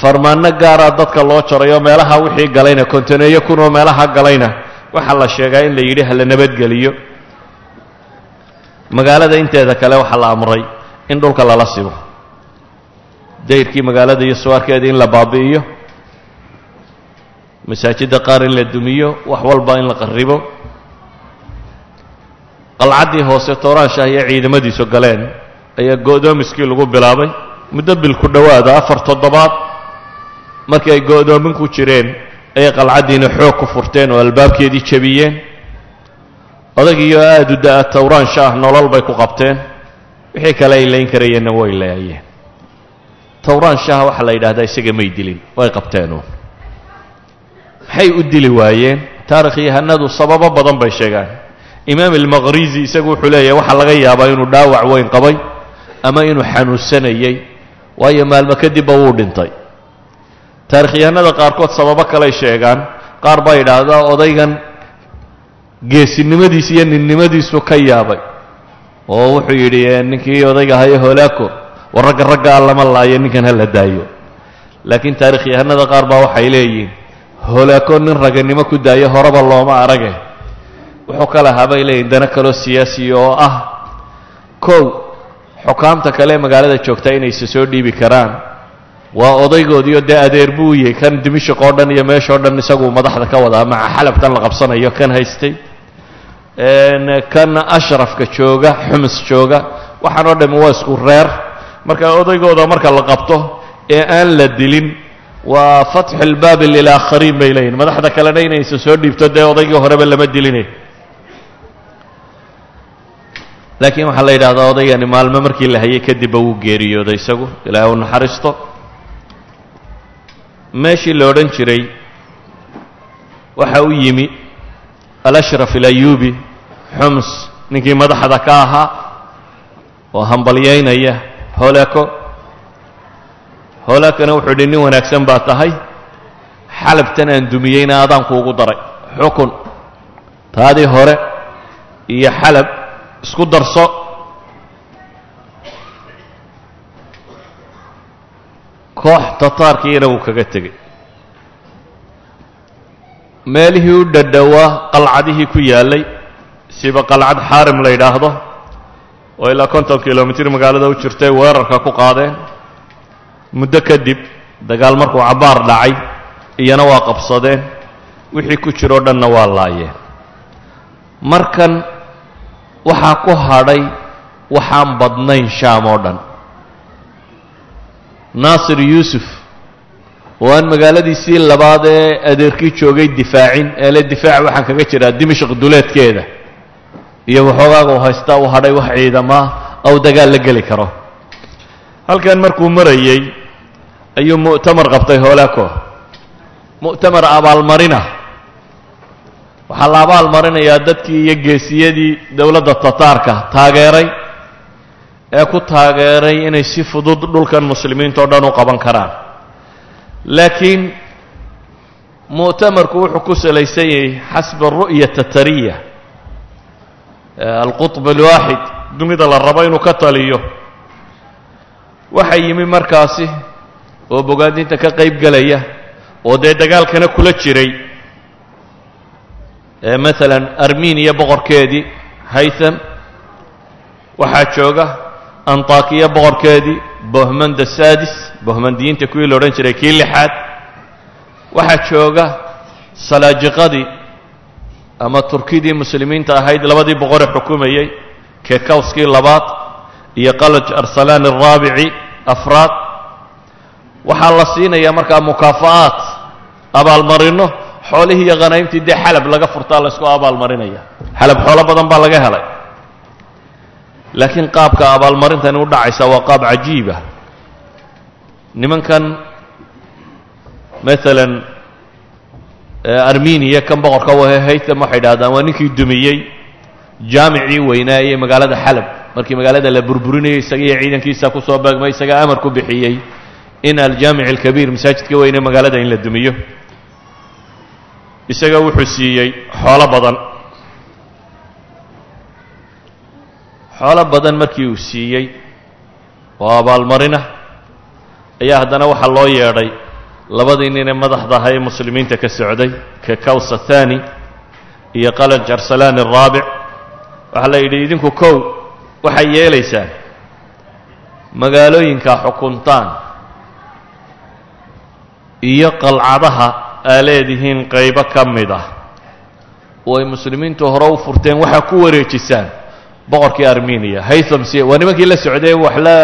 Farmaanno gaaraa dadka loo jaray meelaha wixii galayna kontaneeyo kunoo meelaha galayna. Waxaa la sheegaa in la yidhi hala nabadgeliyo. Magaalada inteeda kale waxaa la amray in dhulka lala sibo dayrkii magaalada iyo suwaarkeeda in la baabi'iyo. Masaajidda qaar in la dumiyo wax walba in la qarribo. Qalcaddii hoose tooraanshaah iyo ciidamadiisu galeen ayaa go'doomiskii lagu bilaabay. Muddo bil ku dhowaada afar toddobaad markii ay go'doomin ku jireen ayay qalcaddiina xoog ku furteen oo albaabkeedii jebiyeen. Odagiiyo aada u da'a towraansha ah nolol bay ku qabteen. Wixii kale ay layn karayeenna way laayeen. Towraanshaha waxaa la yidhahdaa isaga may dilin way qabteenuun maxay u dili waayeen? Taarikhyahanadu sababo badan bay sheegaan. Imaam almaqrizi isagu wuxuu leeyahay waxaa laga yaabaa inuu dhaawac weyn qabay ama inuu xanuunsanayey waayo maalmo kadibba wuu dhintay. Taarikhyahanada qaarkood sababo kaley sheegaan. Qaar baa yidhaahdaa odaygan geesinimadiis iyo ninnimadiisu ka yaabay. Oo wuxuu yidhi ninkii odayga hayo holaako war ragga ragga a lama laayo ninkan ha la daayo. Laakiin taarikhyahanada qaar baa waxay leeyihiin holaako nin raganimo ku daayo horeba looma arage. Wuxuu ka lahaa bay leeyihiin dana kaloo siyaasiya oo ah. Kow xukaamta kale magaalada joogtaa inayse soo dhiibi karaan waa odaygoodiio dee adeer buu yahay kan dimishiq oo dhan iyo meeshao dhan isaguu madaxda ka wadaa maca xalabkan la qabsanayo kan haystay. Kan ashrafka jooga xumus jooga waxaan oo dhami waa isku reer. Marka odaygooda marka la qabto ee aan la dilin waa fatxu lbaabi lilaakhariin bay leeyihiin madaxda kalena inayse soo dhiibto dee odaygii horeba lama diline laakiin waxaa la yidhahdaa odaygani maalmo markii la hayay kadibba wuu geeriyooday isagu. Ilaahay u naxariisto. Meeshii la odhan jiray waxa u yimi alashraf alayuubi xums ninkii madaxda ka ahaa oo hambalyaynaya holako. Holakona wuxuu idhi nin wanaagsan baa tahay xalabtan aan dumiyeyna adaanku ugu daray. Xukun. Taadii hore iyo xalab isku darso. Koox tataarkiina wuu kaga tegey. Meelihii u dhadhowaa qalcadihii ku yaallay siba qalcad xaarim la yidhaahdo oo ilaa konton kilomitir magaalada u jirtay weerarka ku qaadeen. Muddo kadib dagaal markuu cabbaar dhacay iyana waa qabsadeen. Wixii ku jiroo dhanna waa laayeen. Markan waxaa ku hadhay waxaan badnayn shaam oo dhan. Naasir yuusuf oo aan magaaladiisii labaad ee adeerkii joogay difaacin ee le difaac waxaan kaga jiraa dimashq duleedkeeda. Iyo waxoogaaga u haystaa u hadhay wax ciidamaa aw dagaal la geli karo. Halkan markuu marayey ayuu mu'tamar qabtay hoolaako mu'tamar abaalmarina waxaa la abaalmarinayaa dadkii iyo geesiyadii dowladda tataarka taageeray ee ku taageeray inay si fudud dhulkan muslimiinta o dhan u qaban karaan. Laakiin mu'tamarku wuxuu ku salaysan yahay xasba ru'ya tatariya. Alqutb alwaaxid dunida la rabo inuu ka taliyo. Waxa yimi markaasi oo bogaadinta ka qayb gelaya oo dee dagaalkana kula jiray maalan armeniya boqorkeedii haytham waxaa jooga antakiya boqorkeedii bohmanda sadis bohmandiyiinta kuwii la odhan jiray kii lixaad. Waxaa jooga salaajiqadii ama turkidii muslimiinta ahayd labadii boqore xukumayey kekawskii labaad iyo qalaj arsalaan araabici afraad. Waxaa la siinayaa markaa mukaafa'aat abaalmarino xoolihii iyo khanaymtii dee xalab laga furtaa la ysku abaalmarinaya. Xalab xoolo badan baa laga helay. Laakiin qaabka abaalmarintani u dhacaysa waa qaab cajiiba nimankan maalan armeniya kan boqorka wahe haytham waxay idhahdaan waa ninkii dumiyey jaamicii weynaaye magaalada xalab. Markii magaalada la burburinayay isaga iyo ciidankiisa ku soo beegmay isaga amar ku bixiyey in aljaamic alkabiir masaajidka weyne magaalada in la dumiyo isaga wuxuu siiyey xoolo badan. Xoolo badan markii uu siiyey oo abaalmarina. Ayaa haddana waxaa loo yeedhay labadii ninee madaxda ahaa ee muslimiinta ka socday ka kawsa thani iyo qalaj arsalaan araabic waxaa la yidhi idinku kow waxay yeelaysaan magaalooyinkaa xukuntaan iyo qalcadaha aa leedihiin qaybo ka mid ah. Oo ay muslimiintu hore u furteen waxaa ku wareejisaan boqorkii armeniya. Haytham si waa nimankii la socday wax la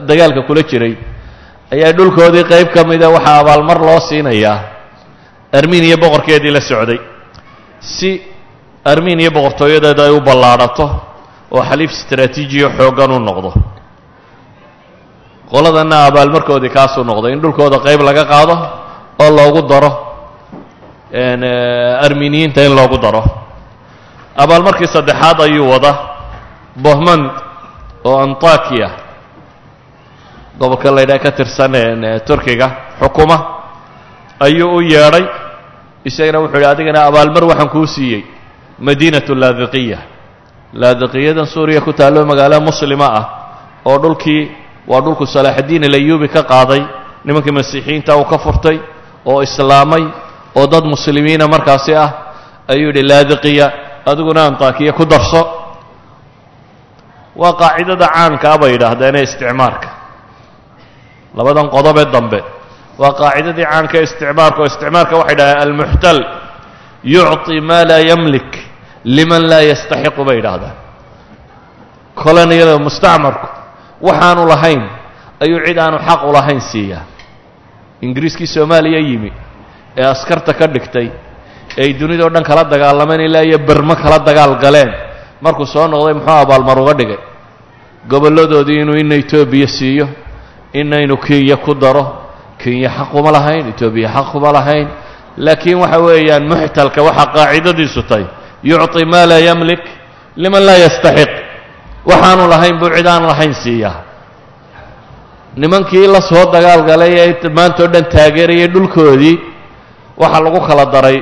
dagaalka kula jiray. Ayaa dhulkoodii qayb ka mida waxaa abaalmar loo siinayaa. Armeniya boqorkeedii la socday. Si armeniya boqortooyadeeda ay u ballaadhato oo xaliif istraatiijiya xooggan u noqdo. Qoladanna abaalmarkoodii kaasuu noqday in dhulkooda qayb laga qaado oo loogu daro armeniyiinta in loogu daro. Abaalmarkii saddexaad ayuu wada bohmand oo antakiya. Gobolka la ydhaha ka tirsan turkiga xukuma ayuu u yeedhay. Isagana wuxuu yidhi adigana abaalmar waxaan kuu siiyey. Madiinatu laadiqiya. Laadiqiyadan suuriya ku taallo magaalo muslima ah oo dhulkii waa dhulku salaaxaddiin alayuubi ka qaaday. Nimankii masiixiyiinta uu ka furtay oo islaamay oo dad muslimiina markaasi ah ayuu yidhi laadiqiya adiguna antakiya ku darso. Waa qaacidada caankaa bay yidhaahdeen ee isticmaarka labadan qodobee dambe waa qaacidadii caanka ee isticmaarka oo isticmaarka waxay dhahdeen almuxtal yucطi maa laa yamlik liman laa yastaxiqu bay yidhaahdaan koloniyada mustacmarku waxaanu lahayn ayuu cid aanu xaq u lahayn siiyaa. Ingiriiskii soomaaliya yimi ee askarta ka dhigtay ay dunidao dhan kala dagaalameen ilaa iyo bermo kala dagaal galeen. Markuu soo noqday muxuu abaalmar uga dhigay. Gobolladoodii inuu ina etoobiya siiyo inaynu kenya ku daro. Kenya xaquma lahayn etoobiya xaquma lahayn. Laakiin waxa weeyaan muxtalka waxaa qaacidadiisu tahay. Yucطi maa laa yamlik liman laa yastaxiq. Waxaanu lahayn buu cid aan lahayn siiyaa. Nimankii la soo dagaal galay ee maantao dhan taageerayay dhulkoodii waxaa lagu kala daray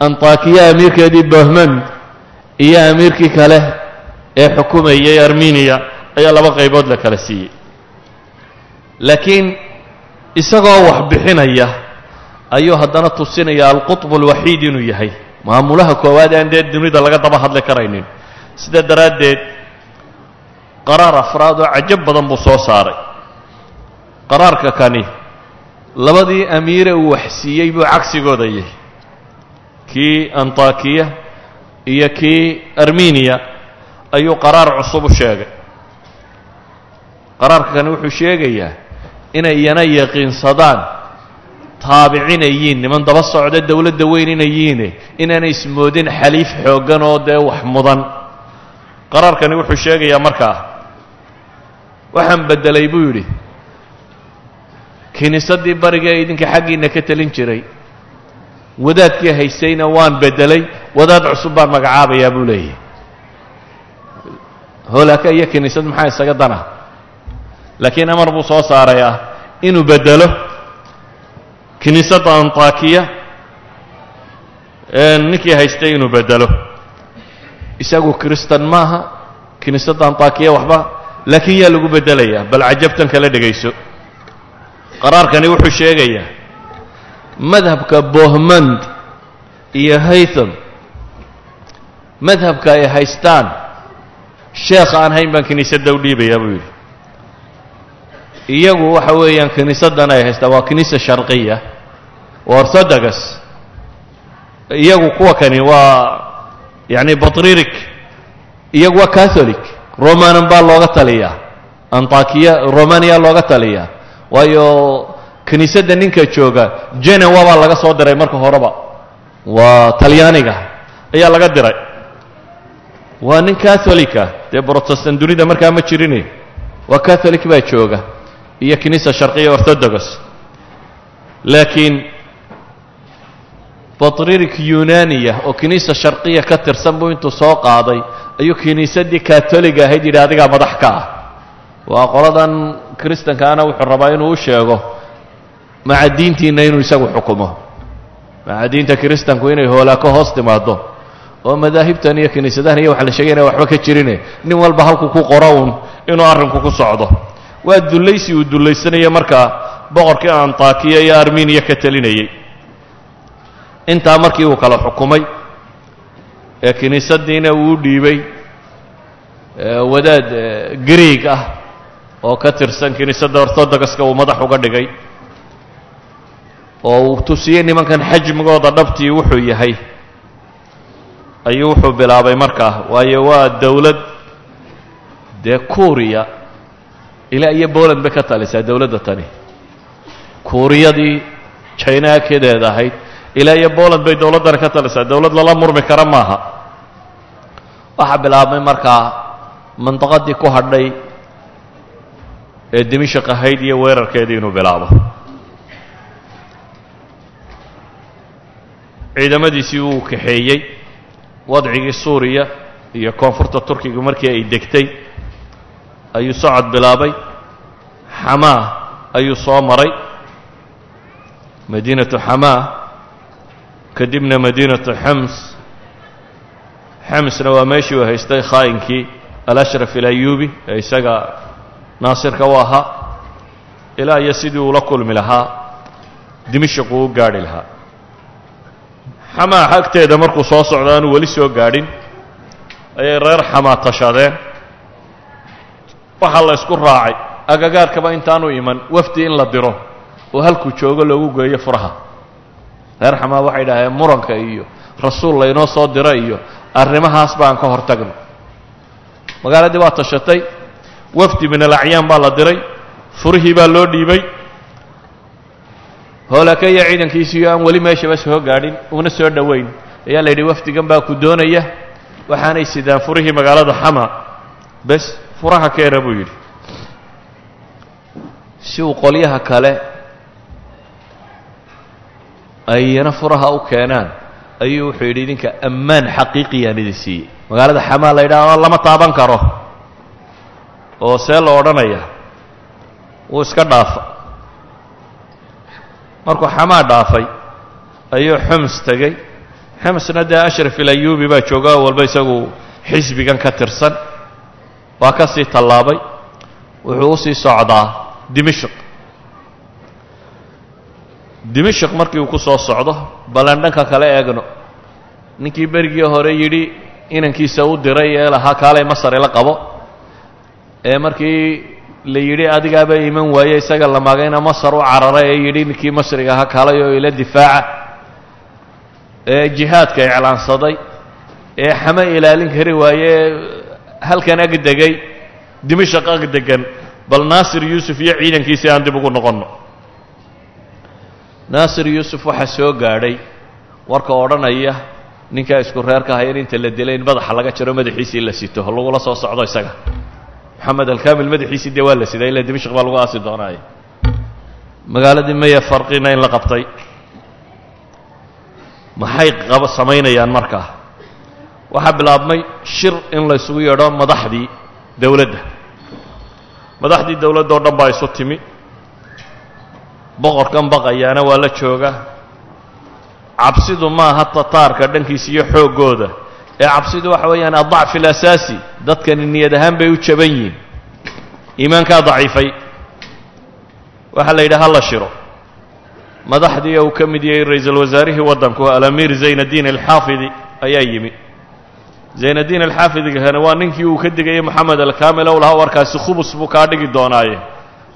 antakiya amiirkeedii bohmand iyo amiirkii kale ee xukumayay armeniya ayaa laba qaybood la kala siiyey. Laakiin isagoo wax bixinaya ayuu haddana tusinaya alqutb alwaxiid inuu yahay. Maamulaha koowaad aan dee dunida laga daba hadli karaynin. Sida daraaddeed qaraar afraad oo cajab badan buu soo saaray. Qaraarka kani labadii amiire uu wax siiyey buu cagsigooda yahay. Kii antakiya iyo kii armeniya ayuu qaraar cusub u sheegay. Qaraarka kani wuxuu sheegayaa inay iyana yaqiinsadaan taabicin ay yihiin niman daba socda dowladda weyn inay yihiine inaanay ismoodin xaliif xooggan oo dee wax mudan. Qaraarkani wuxuu sheegayaa markaa waxaan beddelay buu yidhi kiniisaddii bariga ee idinka xaggiinna ka telin jiray. Wadaadkii haystayna waan beddelay wadaad cusub baan magacaabayaa buu leeyahay. Hoolaaka iyo kiniisad maxaa isaga dana? Laakiin amar buu soo saaray ah inuu beddelo kiniisadda antakiya ninkii haystay inuu beddelo isagu kristan maaha kiniisadda antakiya waxba laakiin yaa lagu beddelayaa bal cajabtan kala dhegayso qaraarkani wuxuu sheegayaa madhabka bohmand iyo haytham madhabka ay haystaan sheekh aan hayn baan kiniisadda u dhiibayaa buu yidhi. Iyagu waxa weeyaan kiniisaddan ay haystaan waa kiniisa sharqiya waa orthodox. Iyagu kuwa kani waa yacni batririk iyagu waa catholic. Romanan baa looga taliyaa antakiya romania looga taliyaa waayo kiniisadda ninka jooga genewa baa laga soo diray marka horeba. Waa talyaaniga ayaa laga diray. Waa nin catholicah dee protestant dunida markaa ma jirine waa catholic baa jooga iyo kiniisa sharqiya orthodox. Laakiin batririk yunaniya oo kiniisa sharqiya ka tirsan buu intuu soo qaaday ayuu kiniisaddii katoliga ahayd yidhi adigaa madax ka ah waa qoladan kristankaana wuxuu rabaa inuu u sheego maca diintiinna inuu isagu xukumo. Maca diinta kiristanku inay hoolaako hoos timaado oo madaahibtan iyo kiniisadahan iyo waxa la sheegayna waxba ka jirine nin walba halku ku qoro uun inuu arrinku ku socdo. Waa dullaysi uu dullaysanaya markaa boqorkii antakiya iyo armeniya ka telinayey intaa markii uu kala xukumay ee kiniisaddiina uu dhiibay wadaad greeg ah oo ka tirsan kiniisadda orthodoxka uu madax uga dhigay oo uu tusiyey nimankan xajmigooda dhabtii wuxuu yahay ayuu wuxuu bilaabay markaa waayo waa dowlad dee kuuriya ilaa iyo boland bay ka talisaa dowladda tani. Kuuriyadii jinakedeed ahayd ilaa iyo boland bay dowladdani ka talisaa dowlad lala murmi kara maaha. Waxaa bilaabmay markaa mandaqadii ku hadhay ee dimishaq ahayd iyo weerarkeedii inuu bilaabo. Ciidamadiisii uu kaxeeyey wadcigii suuriya iyo koonfurta turkiga markii ay degtay ayuu socod bilaabay. Xamaa ayuu soo maray. Madiinatu xamaa kadibna madiinatu xams. Xamsna waa meeshii uu haystay khaa'inkii alashraf ilayubi ee isaga naasirka u ahaa ilaa iyo sidii uula kulmi lahaa dimishaq uu u gaadhi lahaa xamaa agteeda markuu soo socdo aanu weli soo gaadhin. Ayay reer xamaa tashadeen waxaa la ysku raacay. Agagaarkaba intaanu iman wafdi in la diro. Oo halkuu joogo loogu geeyo furaha. Reer xamaa waxay idhaaheen muranka iyo rasuul laynoo soo diro iyo arrimahaas baan ka hor tagno magaaladii waa tashatay wafdi min alacyaan baa la diray furihii baa loo dhiibay. Hoolakaya ciidankiisiiyo aan weli meeshaba soo gaadhin una soo dhoweyn. Ayaa la yidhi wafdigan baa ku doonaya waxaanay sidaan furihii magaalada xama. Bes furaha keena buu yidhi. Si uu qolyaha kale ayna furaha u keenaan ayuu wuxuu yidhi idinka ammaan xaqiiqiyaan idin siiyey. Magaalada xamaa la yidhaha lama taaban karo oo see la odhanaya wuu iska dhaafa markuu xamaa dhaafay ayuu xums tegey. Xumsna dee ashraf ilayubi baa jooga walba isagu xisbigan ka tirsan waa ka sii tallaabay. Wuxuu u sii socdaa dimishq. Dimishq markii uu ku soo socdo ballan dhanka kale eegno. Ninkii berigii hore yidhi inankiisa u diray ee lahaa kaalay masar ila qabo ee markii la yidhi adigaaba iman waaye isaga la magayna masar u cararay ee yidhi ninkii masriga ahaa kaalay oo ila difaaca. Ee jihaadka iclaansaday ee xame ilaalin kari waaye halkan ag degay dimashaq ag degan bal naasir yuusuf iyo ciidankiisii aan dib ugu noqonno. Naasir yuusuf waxaa soo gaadhay warka odhanaya ninkaa isku reerka haya in inta la dilay in madaxa laga jaro madaxiisii la sito lagula soo socdo isaga moxamed alkamil madaxiisii dee waa la siday ila dimashq baa lagu aasi doonaaye magaaladii maya farqina in la qabtay. Maxay qaba samaynayaan markaa waxaa bilaabmay shir in la ysugu yeedho madaxdii dowladda. Madaxdii dowladda oo dhan baa isu timi. Boqorkan baqayaana waa la jooga. Cabsidu maaha tataarka dhankiisa iyo xooggooda ee cabsidu waxa weeyaan adacfi alasaasi dadkani niyad ahaan bay u jaban yihiin. Iimaankaa daciifay. Waxaa la yidhi ha la shiro. Madaxdii uu ka mid yahay ra'iisul wasaarihii waddanku alamiir zaynaddiin alxaafidi ayaa yimi. Zaynaddiin alxaafidigana waa ninkii uu ka digayay moxamed alkamil ow lahaa warkaasi khubus buu kaa dhigi doonaaye.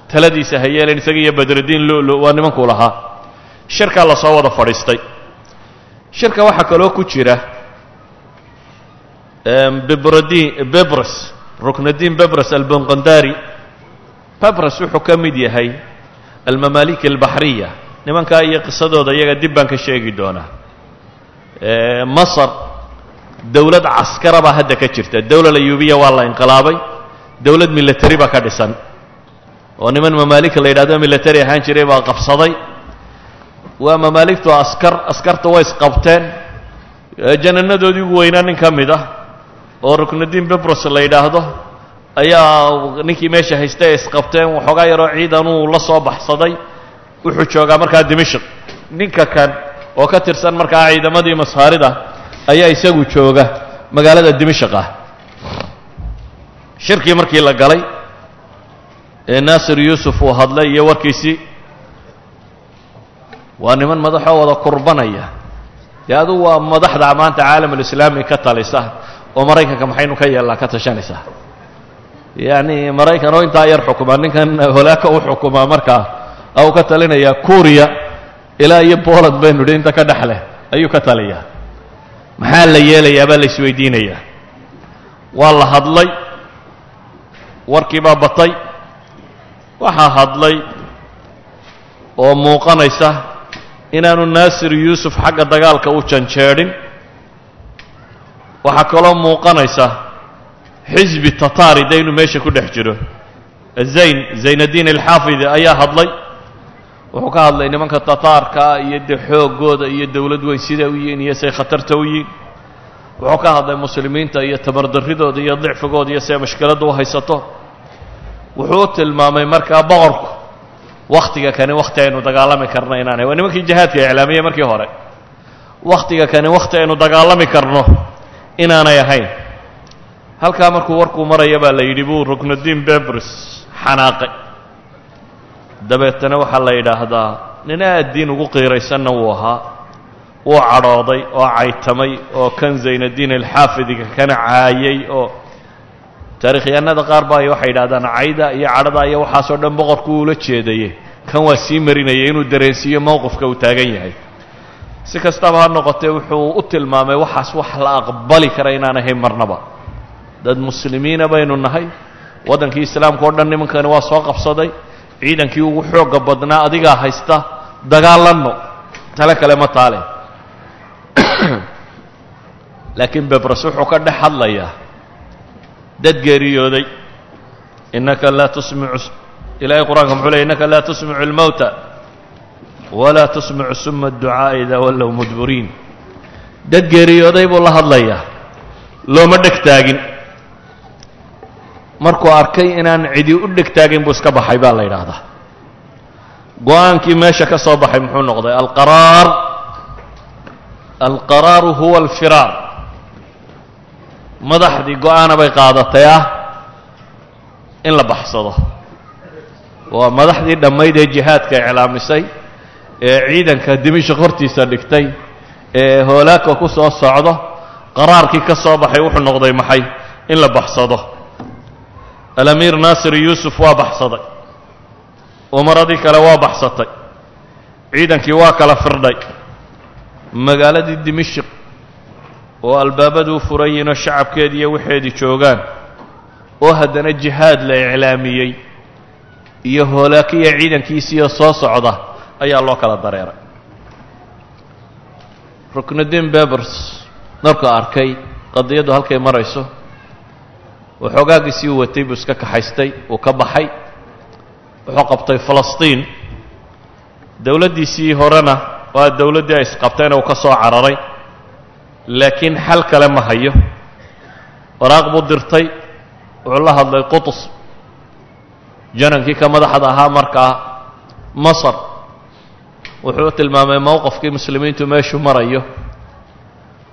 Taladiisa ha yeelen isaga iyo badrudiin lulu waa nimankuu lahaa. Shirkaa la wada fadhiistay. Shirka waxaa kaloo ku jira bebros ruknadiin bebros albonqondari bebros wuxuu ka mid yahay almamaalik albaxriya nimankaa iyo qisadooda iyaga dib baan ka sheegi doonaa. Masar dowlad caskara baa hadda ka jirta. Dowlad ayuubiya waa la inqilaabay. Dowlad military baa ka dhisan. Oo niman mamaalika la yidhahdo military ahaan jiray baa qabsaday. Waa mamaaligtu askar askarta way isqabteen jananadoodii ugu weynaa nin ka mid ah oo ruknudiin bebros la yidhaahdo ayaa ninkii meesha haystay ay isqabteen waxoogaa yaroo ciidanuu la soo baxsaday wuxuu joogaa markaa dimashq. Ninka kan oo ka tirsan markaa ciidamadii masaarida ayaa isagu jooga magaalada dimashq ah. Shirkii markii la galay ee naasir yuusuf uu hadlay iyo warkiisii waa niman madaxoo wada kurbanaya. Dee adugu waa madaxda maanta caalamulislaami ka talisa oo maraykanka maxaynu ka yeelnaa ka tashanaysaa. Yacni maraykan oo intaa yar xukumaa ninkan holaaka u xukumaa markaa au ka talinayaa kuuriya ilaa iyo boland baynu idhi inta ka dhex leh ayuu ka taliyaa. Maxaa la yeelayaa baa la isweydiinayaa. Waa la hadlay warkii baa batay waxaa hadlay oo muuqanaysa inaanu naasir yuusuf xagga dagaalka u janjeedhin waxaa kaloo muuqanaysa xisbi tataari de inuu meesha ku dhex jiro. Zayn zaynaddiin alxaafidi ayaa hadlay. Wuxuu ka hadlay nimanka tataarkaa iyo de xooggooda iyo dowlad weyn siday u yihiin iyo say khatarta u yihiin. Wuxuu ka hadlay muslimiinta iyo tabardarridooda iyo dicfigooda iyo siay mashkiladda u haysato. Wuxuu u tilmaamay markaa boqorku wakhtiga kani wakhti aynu dagaalami karno inaanay. Waa nimankii jihaadka iclaamiyey markii hore. Wakhtiga kani wakhti aynu dagaalami karno inaanay ahayn. Halkaa markuu warkuu maraya baa la yidhi buu ruknudiin bebris xanaaqay. Dabeetana waxaa la yidhaahdaa nin aad diin ugu qiiraysanna wuu ahaa. Wuu cadhooday oo caytamay oo kan zaynaddiin alxaafidiga kana caayay oo taarikhyahanada qaar baa waxay yidhahdaan cayda iyo cadhada iyo waxaasoo dhan boqorku uula jeedaye kan waa sii marinayay inuu dareensiiyo mowqifka uu taagan yahay si kastaba ha noqotee wuxuu u tilmaamay waxaas wax la aqbali kara inaan ahayn marnaba dad muslimiina baynu nahay waddankii islaamka o dhan nimankani waa soo qabsaday ciidankii ugu xoogga badnaa adigaa haysta dagaalanno tale kale ma taale. Laakiin bebras wuxuu ka dhex hadlayaa dad geeriyooday innaka laa tusmicu ilaahay qur'aanka muxuu ley innaka laa tusmicu almowta walaa tusmicu suma adducaa'a idaa wallow mudburiin dad geeriyooday buu la hadlayaa. Looma dheg taagin. Markuu arkay inaan cidi u dheg taagin buu iska baxay baa la yidhaahdaa. Go'aankii meesha ka soo baxay muxuu noqday alqaraar. Alqaraaru huwa alfiraar. Madaxdii go'aana bay qaadatay ah in la baxsado. Waa madaxdii dhammayd ee jihaadka iclaamisay ee ciidanka dimishq hortiisa dhigtay ee hoolaaka ku soo socdo qaraarkii ka soo baxay wuxuu noqday maxay? In la baxsado. Alamiir naasir yuusuf waa baxsaday. Umaradii kale waa baxsatay. Ciidankii waa kala firdhay. Magaaladii dimishq oo albaabaduu furayiin oo shacabkeedii iyo waxeedii joogaan oo haddana jihaad la iclaamiyey iyo hoolaakiya ciidankiisiiyo soo socda ayaa loo kala dareeray. Ruknudiin bebers markuu arkay qadiyaddu halkay marayso waxoogaagiisii u watay buu iska kaxaystay uu ka baxay wuxuu qabtay falastiin. Dowladdiisii horena waa dowladdii ay isqabteena uu ka soo cararay laakiin xal kale ma hayo. Waraaq buu dirtay wuxuu la hadlay qutus janankii ka madaxda ahaa markaa masar wuxuu u tilmaamay mowqafkii muslimiintu meeshuu marayo.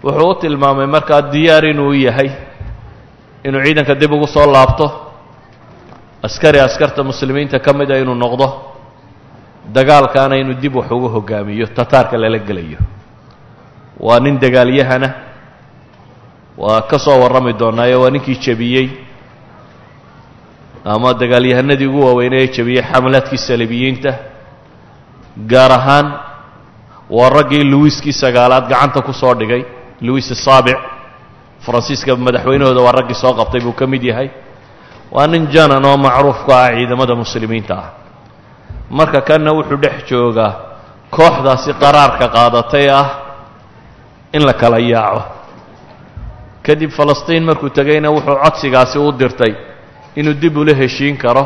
Wuxuu u tilmaamay markaa diyaar inuu yahay inuu ciidanka dib ugu soo laabto. Askari askarta muslimiinta ka mida inuu noqdo dagaalkaana inuu dib wax ugu hogaamiyo tataarka lala gelayo. Waa nin dagaalyahana waa ka soo warrami doonaayo waa ninkii jebiyey. Ama dagaalyahanadii ugu waaweynay ee jebiyey xamalaadkii salibiyiinta gaar ahaan waa raggii luwiskii sagaalaad gacanta ku soo dhigay luwis asaabic faransiiska madaxweynahooda waa raggii soo qabtay buu ka mid yahay. Waa nin janan oo macruuf ku ah ciidamada muslimiinta ah. Marka kanna wuxuu dhex joogaa kooxdaasi qaraarka qaadatay ah in la kala yaaco. Kadib falastiin markuu tegayna wuxuu codsigaasi u dirtay inuu dib ula heshiin karo.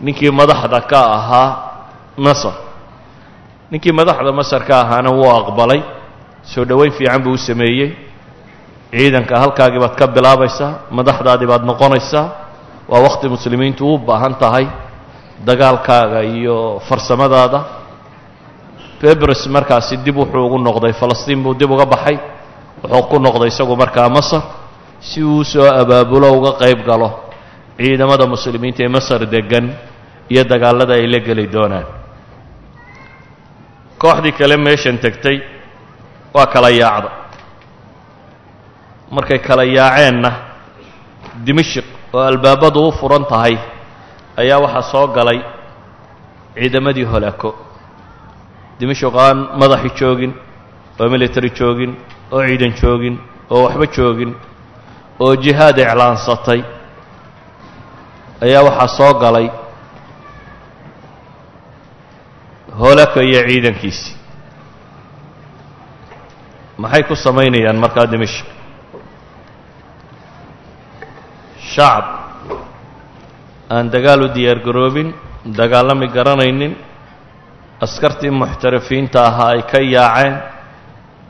Ninkii madaxda ka ahaa nasar ninkii madaxda masar ka ahaana wuu aqbalay soo dhoweyn fiican buu u sameeyey. Ciidanka halkaagii baad ka bilaabaysaa madaxdaadii baad noqonaysaa waa wakhti muslimiintu u baahan tahay dagaalkaaga iyo farsamadaada. Bebres markaasi dib wuxuu ugu noqday falastiin buu dib uga baxay wuxuu ku noqday isagu markaa masar si uu soo abaabulo uga qayb galo ciidamada muslimiinta ee masar deggan iyo dagaallada ay la geli doonaan kooxdii kale meeshan tegtay waa kala yaacda. Markay kala yaaceenna dimashik oo albaabadu u furan tahay ayaa waxaa soo galay ciidamadii holaako dimashik oo aan madaxi joogin oo military joogin oo ciidan joogin oo waxba joogin oo jihaad iclaansatay ayaa waxaa soo galay holaka iyo ciidankiisii maxay ku samaynayaan markaa dimashik shacab. Aan dagaal u diyaar garoobin dagaalami garanaynin. Askartii muxtarafiinta ahaa ay ka yaaceen